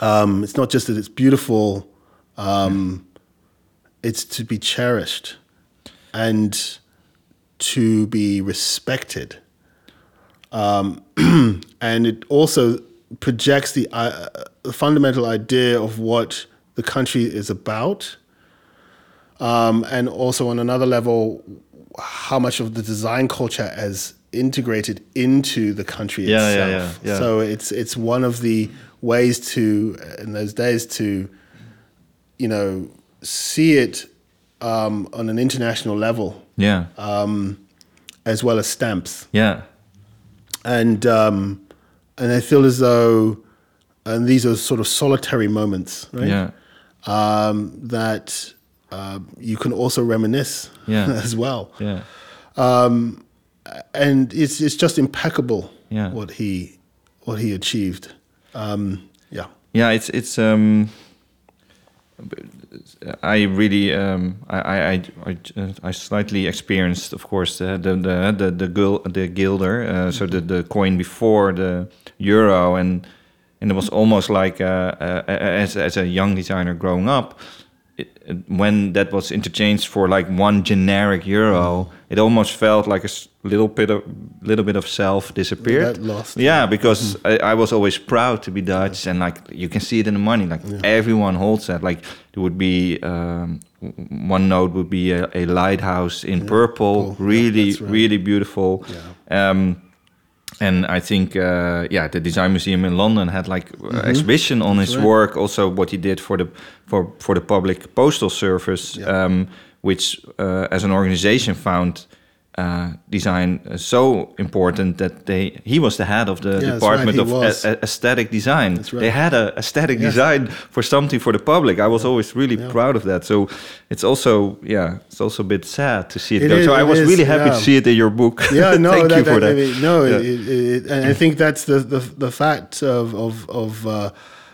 um, it's not just that it's beautiful, um, it's to be cherished and to be respected. Um, and it also projects the, uh, the, fundamental idea of what the country is about. Um, and also, on another level, how much of the design culture has integrated into the country yeah, itself. Yeah, yeah, yeah. So it's it's one of the ways to in those days to you know see it um, on an international level. Yeah. Um, as well as stamps. Yeah. And um, and I feel as though and these are sort of solitary moments, right? Yeah. Um, that uh, you can also reminisce yeah. as well. Yeah. Um, and it's it's just impeccable yeah. what he what he achieved. Um, yeah. Yeah, it's it's. Um, I really um, I, I I I slightly experienced, of course, the the the the, the, gul, the guilder, uh, so the the coin before the euro, and and it was almost like uh, uh, as as a young designer growing up, it, when that was interchanged for like one generic euro, it almost felt like a little bit of little bit of self disappeared. That lost. Yeah, because mm. I, I, was always proud to be Dutch, yeah. and like you can see it in the money. Like yeah. everyone holds that. Like there would be um, one note would be a, a lighthouse in yeah. purple, really, right. really beautiful. Um, and I think, uh, yeah, the Design Museum in London had like mm -hmm. exhibition on That's his right. work. Also, what he did for the for for the public postal service, um, which uh, as an organization found uh, design uh, so important that they he was the head of the yeah, department right, of a, a aesthetic design. Right. They had a aesthetic yes. design for something for the public. I was yeah. always really yeah. proud of that. So it's also yeah, it's also a bit sad to see it, it go. Is, so I was is, really happy to see it in your book. Yeah, no, thank that, you for that. that. I mean, no, it, it, and I think that's the the, the fact of of of. Uh,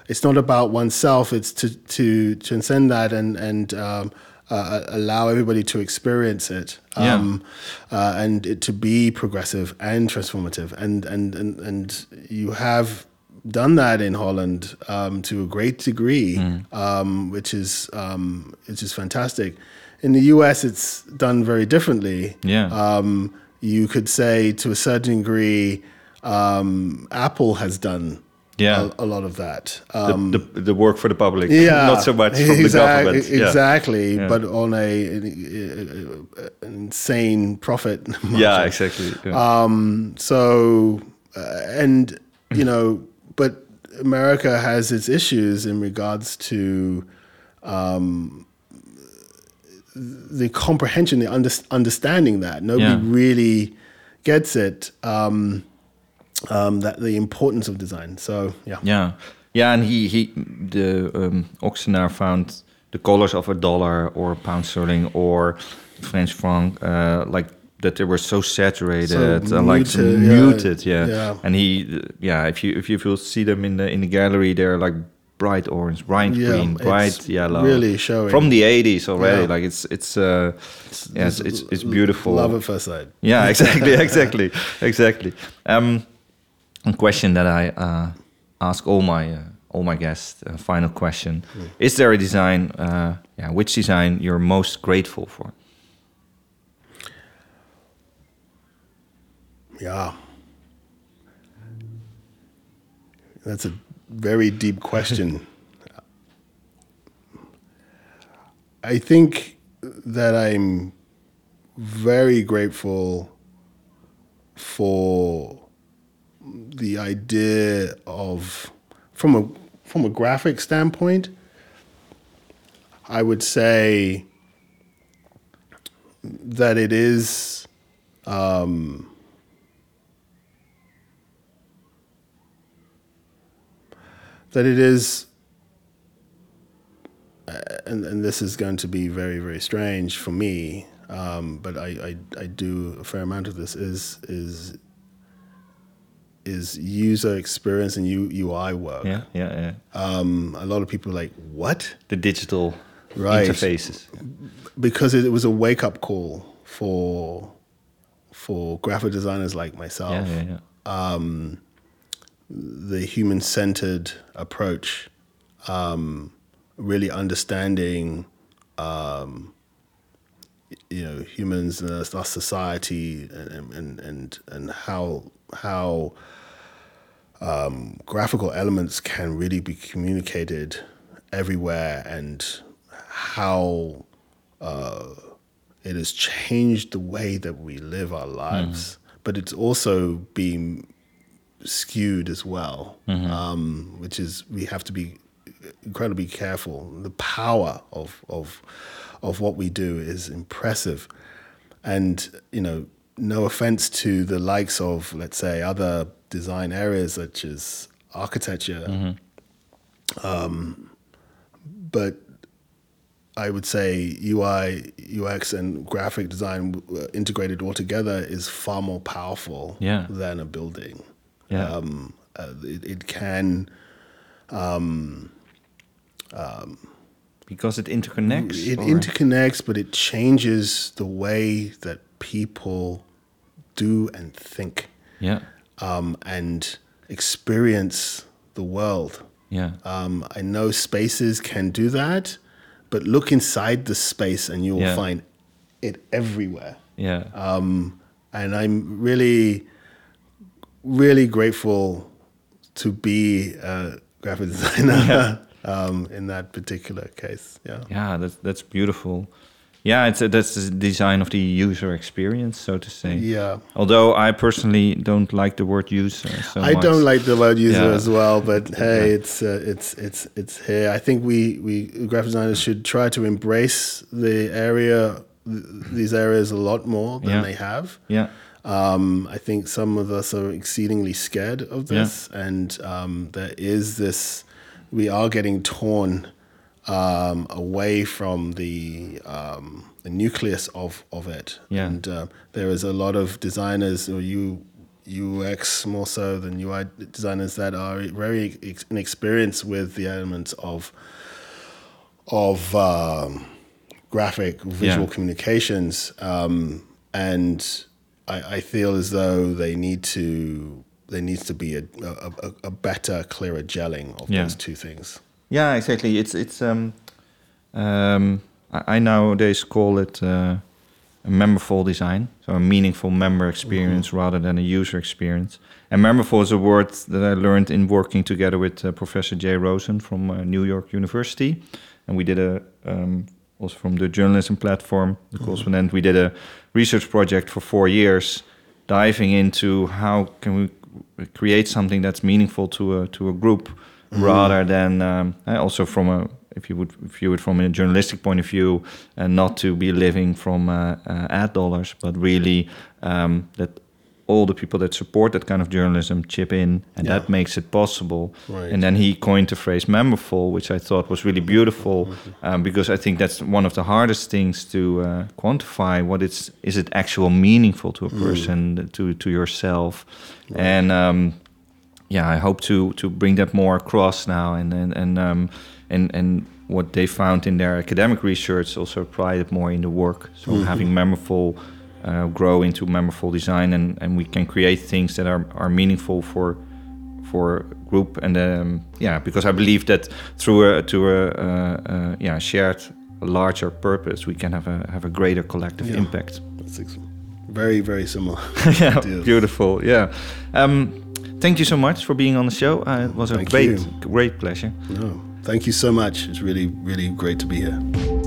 it's not about oneself. It's to to transcend that and and um, uh, allow everybody to experience it um, yeah. uh, and it to be progressive and transformative. And and and and you have done that in Holland um, to a great degree, mm. um, which is um, which is fantastic. In the US, it's done very differently. Yeah. Um, you could say to a certain degree, um, Apple has done yeah. a, a, lot of that. Um, the, the, the, work for the public, yeah, not so much from exactly, the government. Exactly, yeah. but on a, an insane profit. Margin. Yeah, exactly. Yeah. Um, so, uh, and you know, but America has its issues in regards to um, the comprehension, the under, understanding that nobody yeah. really gets it. Um, um, that the importance of design. So yeah, yeah, yeah. And he he the um, found the colors of a dollar or pound sterling or French franc uh, like that they were so saturated, so uh, like so yeah, muted, yeah. yeah. And he, yeah, if you if you see them in the in the gallery, they're like bright orange, bright yeah, green, bright yellow. Really showing from the '80s already. Yeah. Like it's it's uh, it's, yeah, it's, it's, it's beautiful. Love at first sight. Yeah, exactly, exactly, exactly. Um, a question that I uh, ask all my uh, all my guests. Uh, final question: mm. Is there a design? Uh, yeah, which design you're most grateful for? Yeah, that's a very deep question. I think that I'm very grateful for the idea of from a from a graphic standpoint, I would say that it is um, that it is and, and this is going to be very very strange for me um, but I, I, I do a fair amount of this is is is user experience and U, UI work. Yeah, yeah, yeah. Um, a lot of people are like, what? The digital right. interfaces. Because it, it was a wake up call for for graphic designers like myself. Yeah, yeah, yeah. Um, the human centered approach, um, really understanding, um, you know, humans and our society and, and, and, and how how um, graphical elements can really be communicated everywhere and how uh, it has changed the way that we live our lives. Mm. But it's also been skewed as well, mm-hmm. um, which is we have to be incredibly careful. The power of of of what we do is impressive, and you know no offense to the likes of, let's say, other design areas such as architecture, mm-hmm. um, but I would say UI, UX, and graphic design uh, integrated all together is far more powerful yeah. than a building. Yeah. Um, uh, it, it, can. Um, um, because it interconnects. It or? interconnects, but it changes the way that people do and think. Yeah. Um, and experience the world. Yeah. Um, I know spaces can do that, but look inside the space and you will yeah. find it everywhere. Yeah. Um, and I'm really, really grateful to be a graphic designer yeah. um, in that particular case. Yeah. Yeah, that's that's beautiful yeah, it's a, that's the design of the user experience, so to say. Yeah. Although I personally don't like the word user. So I much. don't like the word user yeah. as well, but hey, yeah. it's uh, it's it's it's here. I think we we graphic designers should try to embrace the area, these areas a lot more than yeah. they have. Yeah. Um, I think some of us are exceedingly scared of this, and um, there is this. We are getting torn um, away from the um, the nucleus of of it. Yeah. And uh, there is a lot of designers, or you UX more so than UI designers that are very inexperienced with the elements of of um, graphic visual yeah. communications, um, and I, I, feel as though they need to there needs to be a, a, a better, clearer gelling of yeah. those two things. Yeah, exactly. It's it's um, um, I, I nowadays call it. Uh, a memberful design, so a meaningful member experience mm-hmm. rather than a user experience. And memberful is a word that I learned in working together with uh, Professor Jay Rosen from uh, New York University, and we did a um, also from the journalism platform, the mm-hmm. correspondent. We did a research project for four years, diving into how can we create something that's meaningful to a to a group, mm-hmm. rather than um, also from a if you would view it from a journalistic point of view, and not to be living from uh, uh, ad dollars, but really um, that all the people that support that kind of journalism chip in, and yeah. that makes it possible. Right. And then he coined the phrase "memberful," which I thought was really beautiful, mm-hmm. um, because I think that's one of the hardest things to uh, quantify. What it's is it actual meaningful to a mm. person, mm. to to yourself, right. and um, yeah, I hope to to bring that more across now, and and and um, and and what they found in their academic research also applied it more in the work. So mm-hmm. having memberful uh, grow into memberful design, and, and we can create things that are, are meaningful for for group and um, yeah, because I believe that through a to a, a, a yeah shared larger purpose, we can have a have a greater collective yeah. impact. That's very very similar. yeah, beautiful. Yeah. Um, thank you so much for being on the show. Uh, it was a thank great you. great pleasure. No. Thank you so much. It's really, really great to be here.